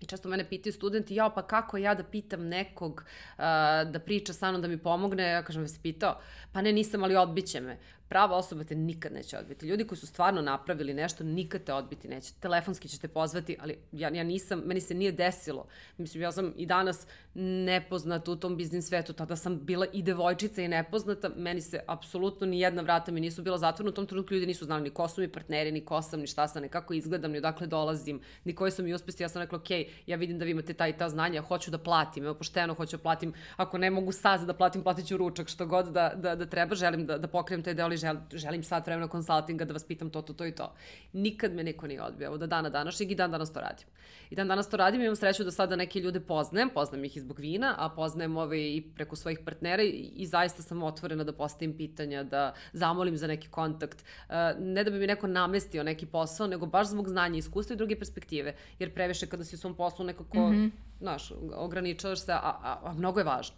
I često mene pitaju studenti, jao pa kako ja da pitam nekog uh, da priča sa mnom da mi pomogne, ja kažem, se pitao? Pa ne, nisam, ali odbiće me prava osoba te nikad neće odbiti. Ljudi koji su stvarno napravili nešto, nikad te odbiti neće. Telefonski ćete pozvati, ali ja, ja nisam, meni se nije desilo. Mislim, ja sam i danas nepoznata u tom biznis svetu, tada sam bila i devojčica i nepoznata, meni se apsolutno ni jedna vrata mi nisu bila zatvorena, u tom trenutku ljudi nisu znali ni ko su mi partneri, ni ko sam, ni šta sam, ni kako izgledam, ni odakle dolazim, ni koji su mi uspesti, ja sam rekla, ok, ja vidim da vi imate ta i ta znanja, hoću da platim, evo pošteno hoću da platim, ako ne mogu sad da platim, platit ću ručak, što god da, da, da treba, želim da, da pokrijem taj deo, žel, želim sat vremena konsultinga da vas pitam to, to, to i to. Nikad me niko nije odbio, evo da dana današnjeg i dan danas to radim. I dan danas to radim, imam sreću da sada neke ljude poznajem, poznajem ih i zbog vina, a poznajem ove i preko svojih partnera i, i zaista sam otvorena da postavim pitanja, da zamolim za neki kontakt. Uh, ne da bi mi neko namestio neki posao, nego baš zbog znanja, iskustva i druge perspektive. Jer previše kada si u svom poslu nekako, mm -hmm. znaš, ograničavaš se, a, a, a mnogo je važno.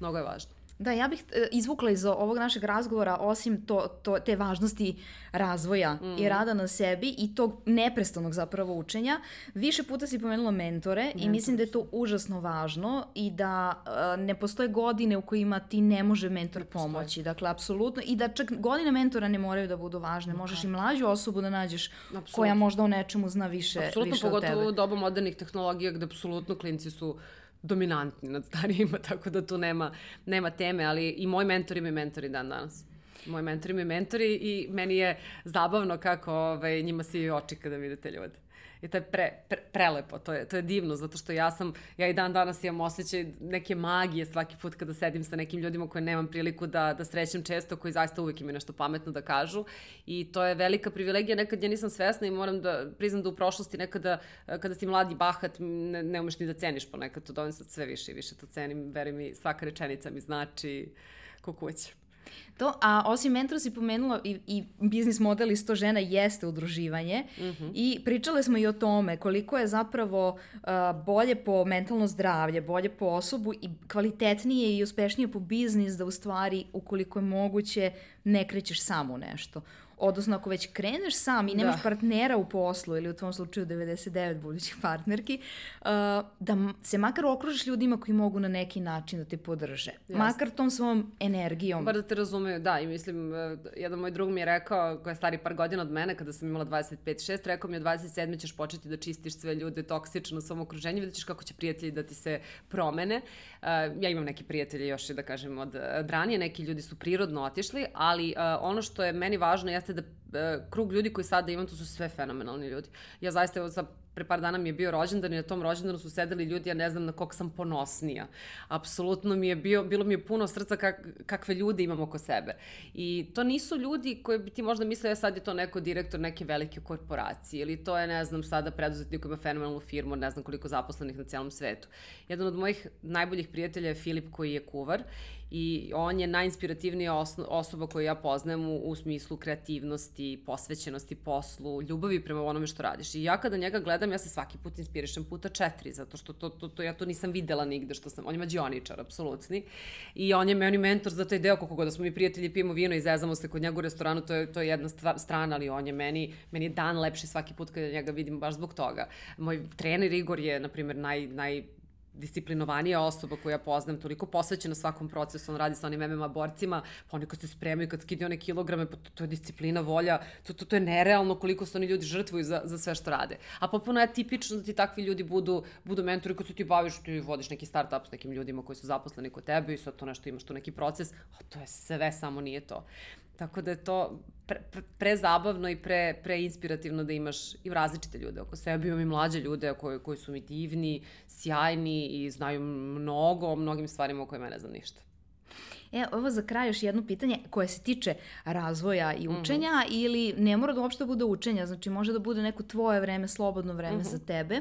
Mnogo je važno. Da, ja bih e, izvukla iz ovog našeg razgovora, osim to, to, te važnosti razvoja mm. i rada na sebi i tog neprestanog zapravo učenja, više puta si pomenula mentore Mentor. i mislim da je to užasno važno i da uh, ne postoje godine u kojima ti ne može mentor pomoći. Dakle, apsolutno. I da čak godine mentora ne moraju da budu važne. Možeš i mlađu osobu da nađeš apsolutno. koja možda o nečemu zna više, apsolutno, više od tebe. Apsolutno, pogotovo u dobu modernih tehnologija gde apsolutno klinci su dominantni nad starijima, tako da tu nema, nema teme, ali i moj mentor ima mentori dan danas. Moji mentori imaju mentori i meni je zabavno kako ovaj, njima se i oči kada vidite ljude. I to je pre, pre, prelepo, to je, to je divno, zato što ja sam, ja i dan danas imam osjećaj neke magije svaki put kada sedim sa nekim ljudima koje nemam priliku da, da srećem često, koji zaista uvek imaju nešto pametno da kažu. I to je velika privilegija, nekad ja nisam svesna i moram da priznam da u prošlosti nekada, kada si mladi bahat, ne, ne umeš ni da ceniš ponekad, to dovoljno sad sve više i više to cenim, veri mi, svaka rečenica mi znači kukuće. To, a osim mentora si pomenula i, i biznis model iz to žena jeste udruživanje mm -hmm. i pričale smo i o tome koliko je zapravo uh, bolje po mentalno zdravlje, bolje po osobu i kvalitetnije i uspešnije po biznis da u stvari ukoliko je moguće ne krećeš samo u nešto odnosno ako već kreneš sam i nemaš da. partnera u poslu ili u tvom slučaju 99 budućih partnerki, uh, da se makar okružiš ljudima koji mogu na neki način da te podrže. Jasne. Makar tom svom energijom. Bar da te razumeju, da. I mislim, uh, jedan moj drug mi je rekao, koja je stari par godina od mene, kada sam imala 25-6, rekao mi od 27. ćeš početi da čistiš sve ljude toksično u svom okruženju, vidjet ćeš kako će prijatelji da ti se promene. Uh, ja imam neki prijatelji još, da kažem, od, od ranije, neki ljudi su prirodno otišli, ali uh, ono što je meni važno jeste da e, krug ljudi koji sada imam, to su sve fenomenalni ljudi. Ja zaista, evo, sa pre par dana mi je bio rođendan i na tom rođendanu su sedeli ljudi, ja ne znam na kog sam ponosnija. Apsolutno mi je bio, bilo mi je puno srca kak, kakve ljude imam oko sebe. I to nisu ljudi koji bi ti možda mislili, ja sad je to neko direktor neke velike korporacije ili to je, ne znam, sada preduzetnik koji ima fenomenalnu firmu, ne znam koliko zaposlenih na celom svetu. Jedan od mojih najboljih prijatelja je Filip koji je kuvar i on je najinspirativnija osoba koju ja poznajem u, u smislu kreativnosti, posvećenosti poslu, ljubavi prema onome što radiš. I ja kada njega gledam, ja se svaki put inspirišem puta četiri, zato što to, to, to, ja to nisam videla nigde, što sam, on je mađioničar, apsolutni. I on je meni mentor za taj deo, kako god da smo mi prijatelji, pijemo vino i zezamo se kod njega u restoranu, to je, to je jedna stvar, strana, ali on je meni, meni je dan lepši svaki put kada njega vidim baš zbog toga. Moj trener Igor je, na primjer, naj, naj disciplinovanija osoba koju ja poznam, toliko posvećena svakom procesu, on radi sa onim MMA borcima, pa oni kad se spremaju, kad skidaju one kilograme, pa to, to je disciplina, volja, to, to, to je nerealno koliko se oni ljudi žrtvuju za, za sve što rade. A potpuno je tipično da ti takvi ljudi budu, budu mentori kad se ti baviš, ti vodiš neki startup s nekim ljudima koji su zaposleni kod tebe i sad to nešto imaš tu neki proces, a to je sve, samo nije to. Tako da je to pre, pre, prezabavno i pre, preinspirativno da imaš i različite ljude oko sebe. Imam i mlađe ljude koji, koji su mi divni, sjajni i znaju mnogo o mnogim stvarima o kojima ja ne znam ništa. E, ovo za kraj još jedno pitanje koje se tiče razvoja i mhm. učenja mm -hmm. ili ne mora da uopšte bude učenja, znači može da bude neko tvoje vreme, slobodno vreme mm -hmm. za tebe,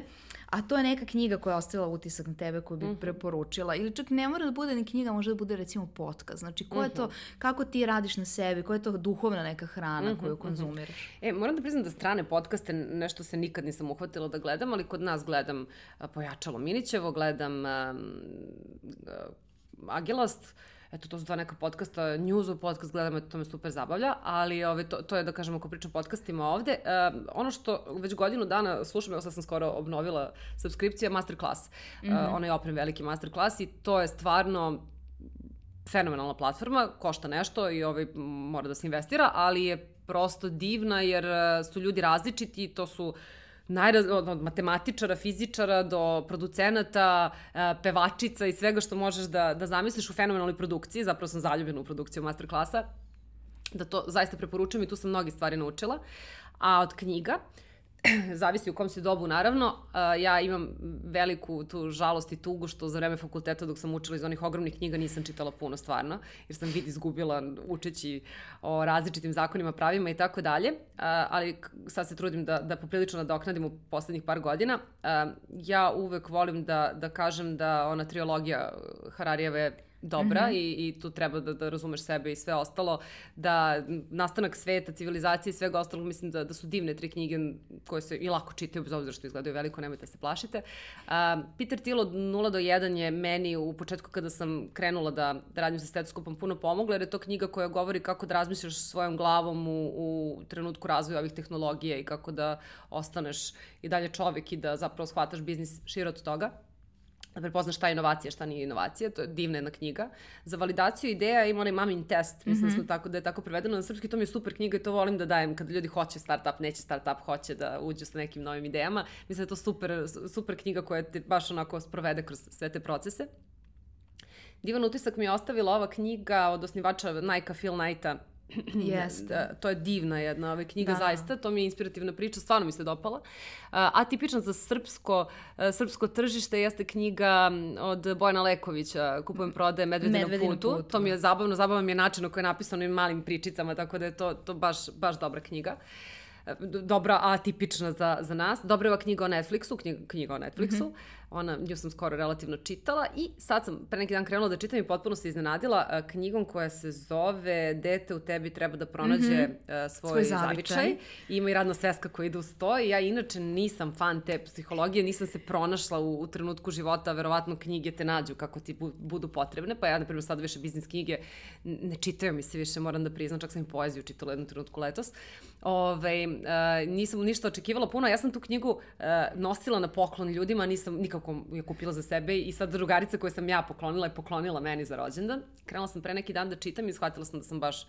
a to je neka knjiga koja je ostavila utisak na tebe koju bi mm -hmm. preporučila ili čak ne mora da bude ni knjiga, može da bude recimo podcast, znači ko mm -hmm. je to, mhm. kako ti radiš na sebi, koja je to duhovna neka hrana mm -hmm. koju mhm. konzumiraš? E, moram da priznam da strane podcaste nešto se nikad nisam uhvatila da gledam, ali kod nas gledam Pojačalo Minićevo, gledam um, Agilast, eto, to su dva neka podcasta, newsu podcast gledam, to me super zabavlja, ali ove, to, to je da kažemo ako pričam podcastima ovde. E, ono što već godinu dana slušam, evo sad sam skoro obnovila subskripcija, masterclass. Mm -hmm. e, onaj oprem veliki masterclass i to je stvarno fenomenalna platforma, košta nešto i ovaj, mora da se investira, ali je prosto divna jer e, su ljudi različiti, to su uh, najraz, od, od matematičara, fizičara do producenata, e, pevačica i svega što možeš da, da zamisliš u fenomenalnoj produkciji, zapravo sam zaljubljena u produkciju masterklasa, da to zaista preporučujem i tu sam mnogi stvari naučila. A od knjiga, uh, zavisi u kom si dobu naravno. Uh, ja imam veliku tu žalost i tugu što za vreme fakulteta dok sam učila iz onih ogromnih knjiga nisam čitala puno stvarno, jer sam vid izgubila učeći o različitim zakonima, pravima i tako dalje, uh, ali sad se trudim da, da poprilično nadoknadim u poslednjih par godina. Uh, ja uvek volim da, da kažem da ona triologija Hararijeve dobra mm -hmm. i, i tu treba da, da razumeš sebe i sve ostalo, da nastanak sveta, civilizacije i svega ostalog, mislim da, da su divne tri knjige koje se i lako čitaju, bez obzira što izgledaju veliko, nemojte se plašite. Uh, Peter Thiel od 0 do 1 je meni u početku kada sam krenula da, da radim sa stetoskopom puno pomogla, jer je to knjiga koja govori kako da razmišljaš svojom glavom u, u trenutku razvoja ovih tehnologija i kako da ostaneš i dalje čovek i da zapravo shvataš biznis širo od toga da prepoznaš šta je inovacija, šta nije inovacija, to je divna jedna knjiga. Za validaciju ideja ima onaj mamin test, mislim mm -hmm. tako, da je tako prevedeno na srpski, to mi je super knjiga i to volim da dajem kada ljudi hoće startup, neće startup, hoće da uđu sa nekim novim idejama. Mislim da je to super, super knjiga koja te baš onako sprovede kroz sve te procese. Divan utisak mi je ostavila ova knjiga od osnivača Nike Phil Knighta, Jeste. Da, to je divna jedna ova knjiga, da. zaista, to mi je inspirativna priča, stvarno mi se dopala. Atipična za srpsko, uh, srpsko tržište jeste knjiga od Bojana Lekovića, Kupujem prodaje Medvedinu, Medvedinu putu. putu. To mi je zabavno, zabavan mi je način u koji je napisano i malim pričicama, tako da je to, to baš, baš dobra knjiga. Uh, dobra, atipična za, za nas. Dobra je ova knjiga o Netflixu, knjiga, knjiga o Netflixu. Mm -hmm. Ona, nju sam skoro relativno čitala i sad sam pre neki dan krenula da čitam i potpuno se iznenadila knjigom koja se zove Dete u tebi treba da pronađe mm -hmm. svoj, svoj zavičaj. zavičaj. Ima i radna sveska koja ide uz to i ja inače nisam fan te psihologije, nisam se pronašla u, u trenutku života, verovatno knjige te nađu kako ti bu, budu potrebne, pa ja, na primjer, sad više biznis knjige ne čitaju mi se više, moram da priznam, čak sam i poeziju čitala jednu trenutku letos. Ove, uh, nisam ništa očekivala puno, ja sam tu knjigu uh, nosila na poklon ljudima, nisam nikako je kupila za sebe i sad drugarica koju sam ja poklonila je poklonila meni za rođendan. Krenula sam pre neki dan da čitam i shvatila sam da sam baš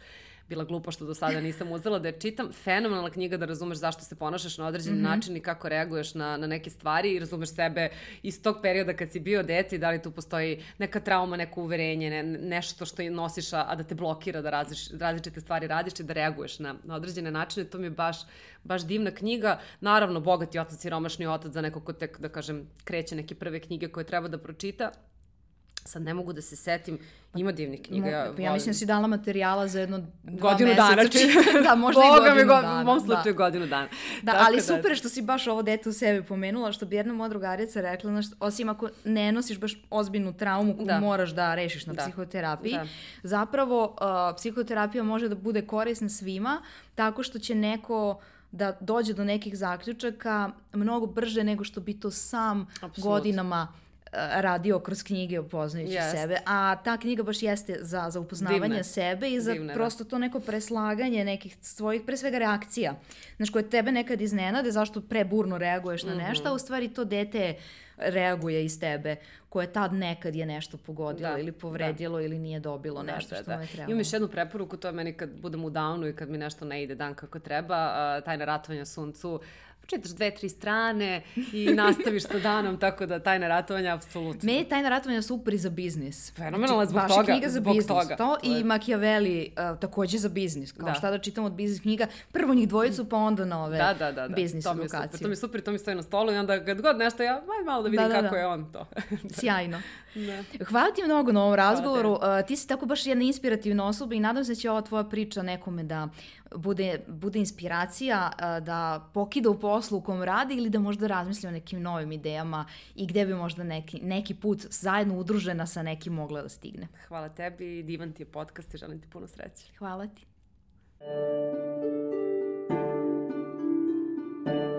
bila glupa što do sada nisam uzela da je čitam. Fenomenalna knjiga da razumeš zašto se ponašaš na određen mm -hmm. način i kako reaguješ na, na neke stvari i razumeš sebe iz tog perioda kad si bio dete i da li tu postoji neka trauma, neko uverenje, ne, nešto što nosiš, a da te blokira da različ, različite stvari radiš i da reaguješ na, na određene načine. To mi je baš, baš divna knjiga. Naravno, bogati otac i romašni otac za neko ko tek, da kažem, kreće neke prve knjige koje treba da pročita sad ne mogu da se setim, ima divnih knjiga. Mo, ja, pa ja mislim da si dala materijala za jedno godinu meseca. dana. Či... da, možda Boga i godinu go, dana. U mom slučaju da. godinu dana. Da, Tako ali da... super što si baš ovo dete u sebi pomenula, što bi jedna moja drugarica rekla, znaš, osim ako ne nosiš baš ozbiljnu traumu koju da. moraš da rešiš na da. psihoterapiji, da. zapravo uh, psihoterapija može da bude korisna svima tako što će neko da dođe do nekih zaključaka mnogo brže nego što bi to sam Absolut. godinama radio kroz knjige upoznajući Jest. sebe, a ta knjiga baš jeste za, za upoznavanje Divne. sebe i za Divne, da. prosto to neko preslaganje nekih svojih, pre svega reakcija. Znaš, koje tebe nekad iznenade, zašto preburno reaguješ na nešto, Mhm. a u stvari to dete reaguje iz tebe, koje tad nekad je nešto pogodilo Da, ili povredilo ili nije dobilo Da, nešto da, što da. mu je trebalo. Imam još jednu preporuku, to je meni kad budem u downu i kad mi nešto ne ide dan kako treba, a, tajna ratovanja suncu, čitaš dve, tri strane i nastaviš sa danom, tako da tajna ratovanja apsolutno. Je tajna ratovanja super i za biznis. Fenomenalna zbog baš je toga, knjiga za biznis. toga. To, To je- i Machiavelli uh, takođe za biznis. Kao Da. šta da čitam od biznis knjiga. Prvo njih dvojicu, pa onda nove Da, da, da, da. biznis to mi je super, edukacije. to mi je super, to mi stoji na stolu i onda kad god nešto ja, aj malo da vidim Da, da, kako da. je on to. Sjajno. da. Hvala ti mnogo na ovom razgovoru. Uh, ti si tako baš jedna inspirativna osoba i nadam se da će ova tvoja priča nekome da bude, bude inspiracija eh, da pokida u poslu u kom radi ili da možda razmisli o nekim novim idejama i gde bi možda neki, neki put zajedno udružena sa nekim mogla da stigne. Hvala tebi, divan ti je podcast i želim ti puno sreće. Hvala ti. Thank you.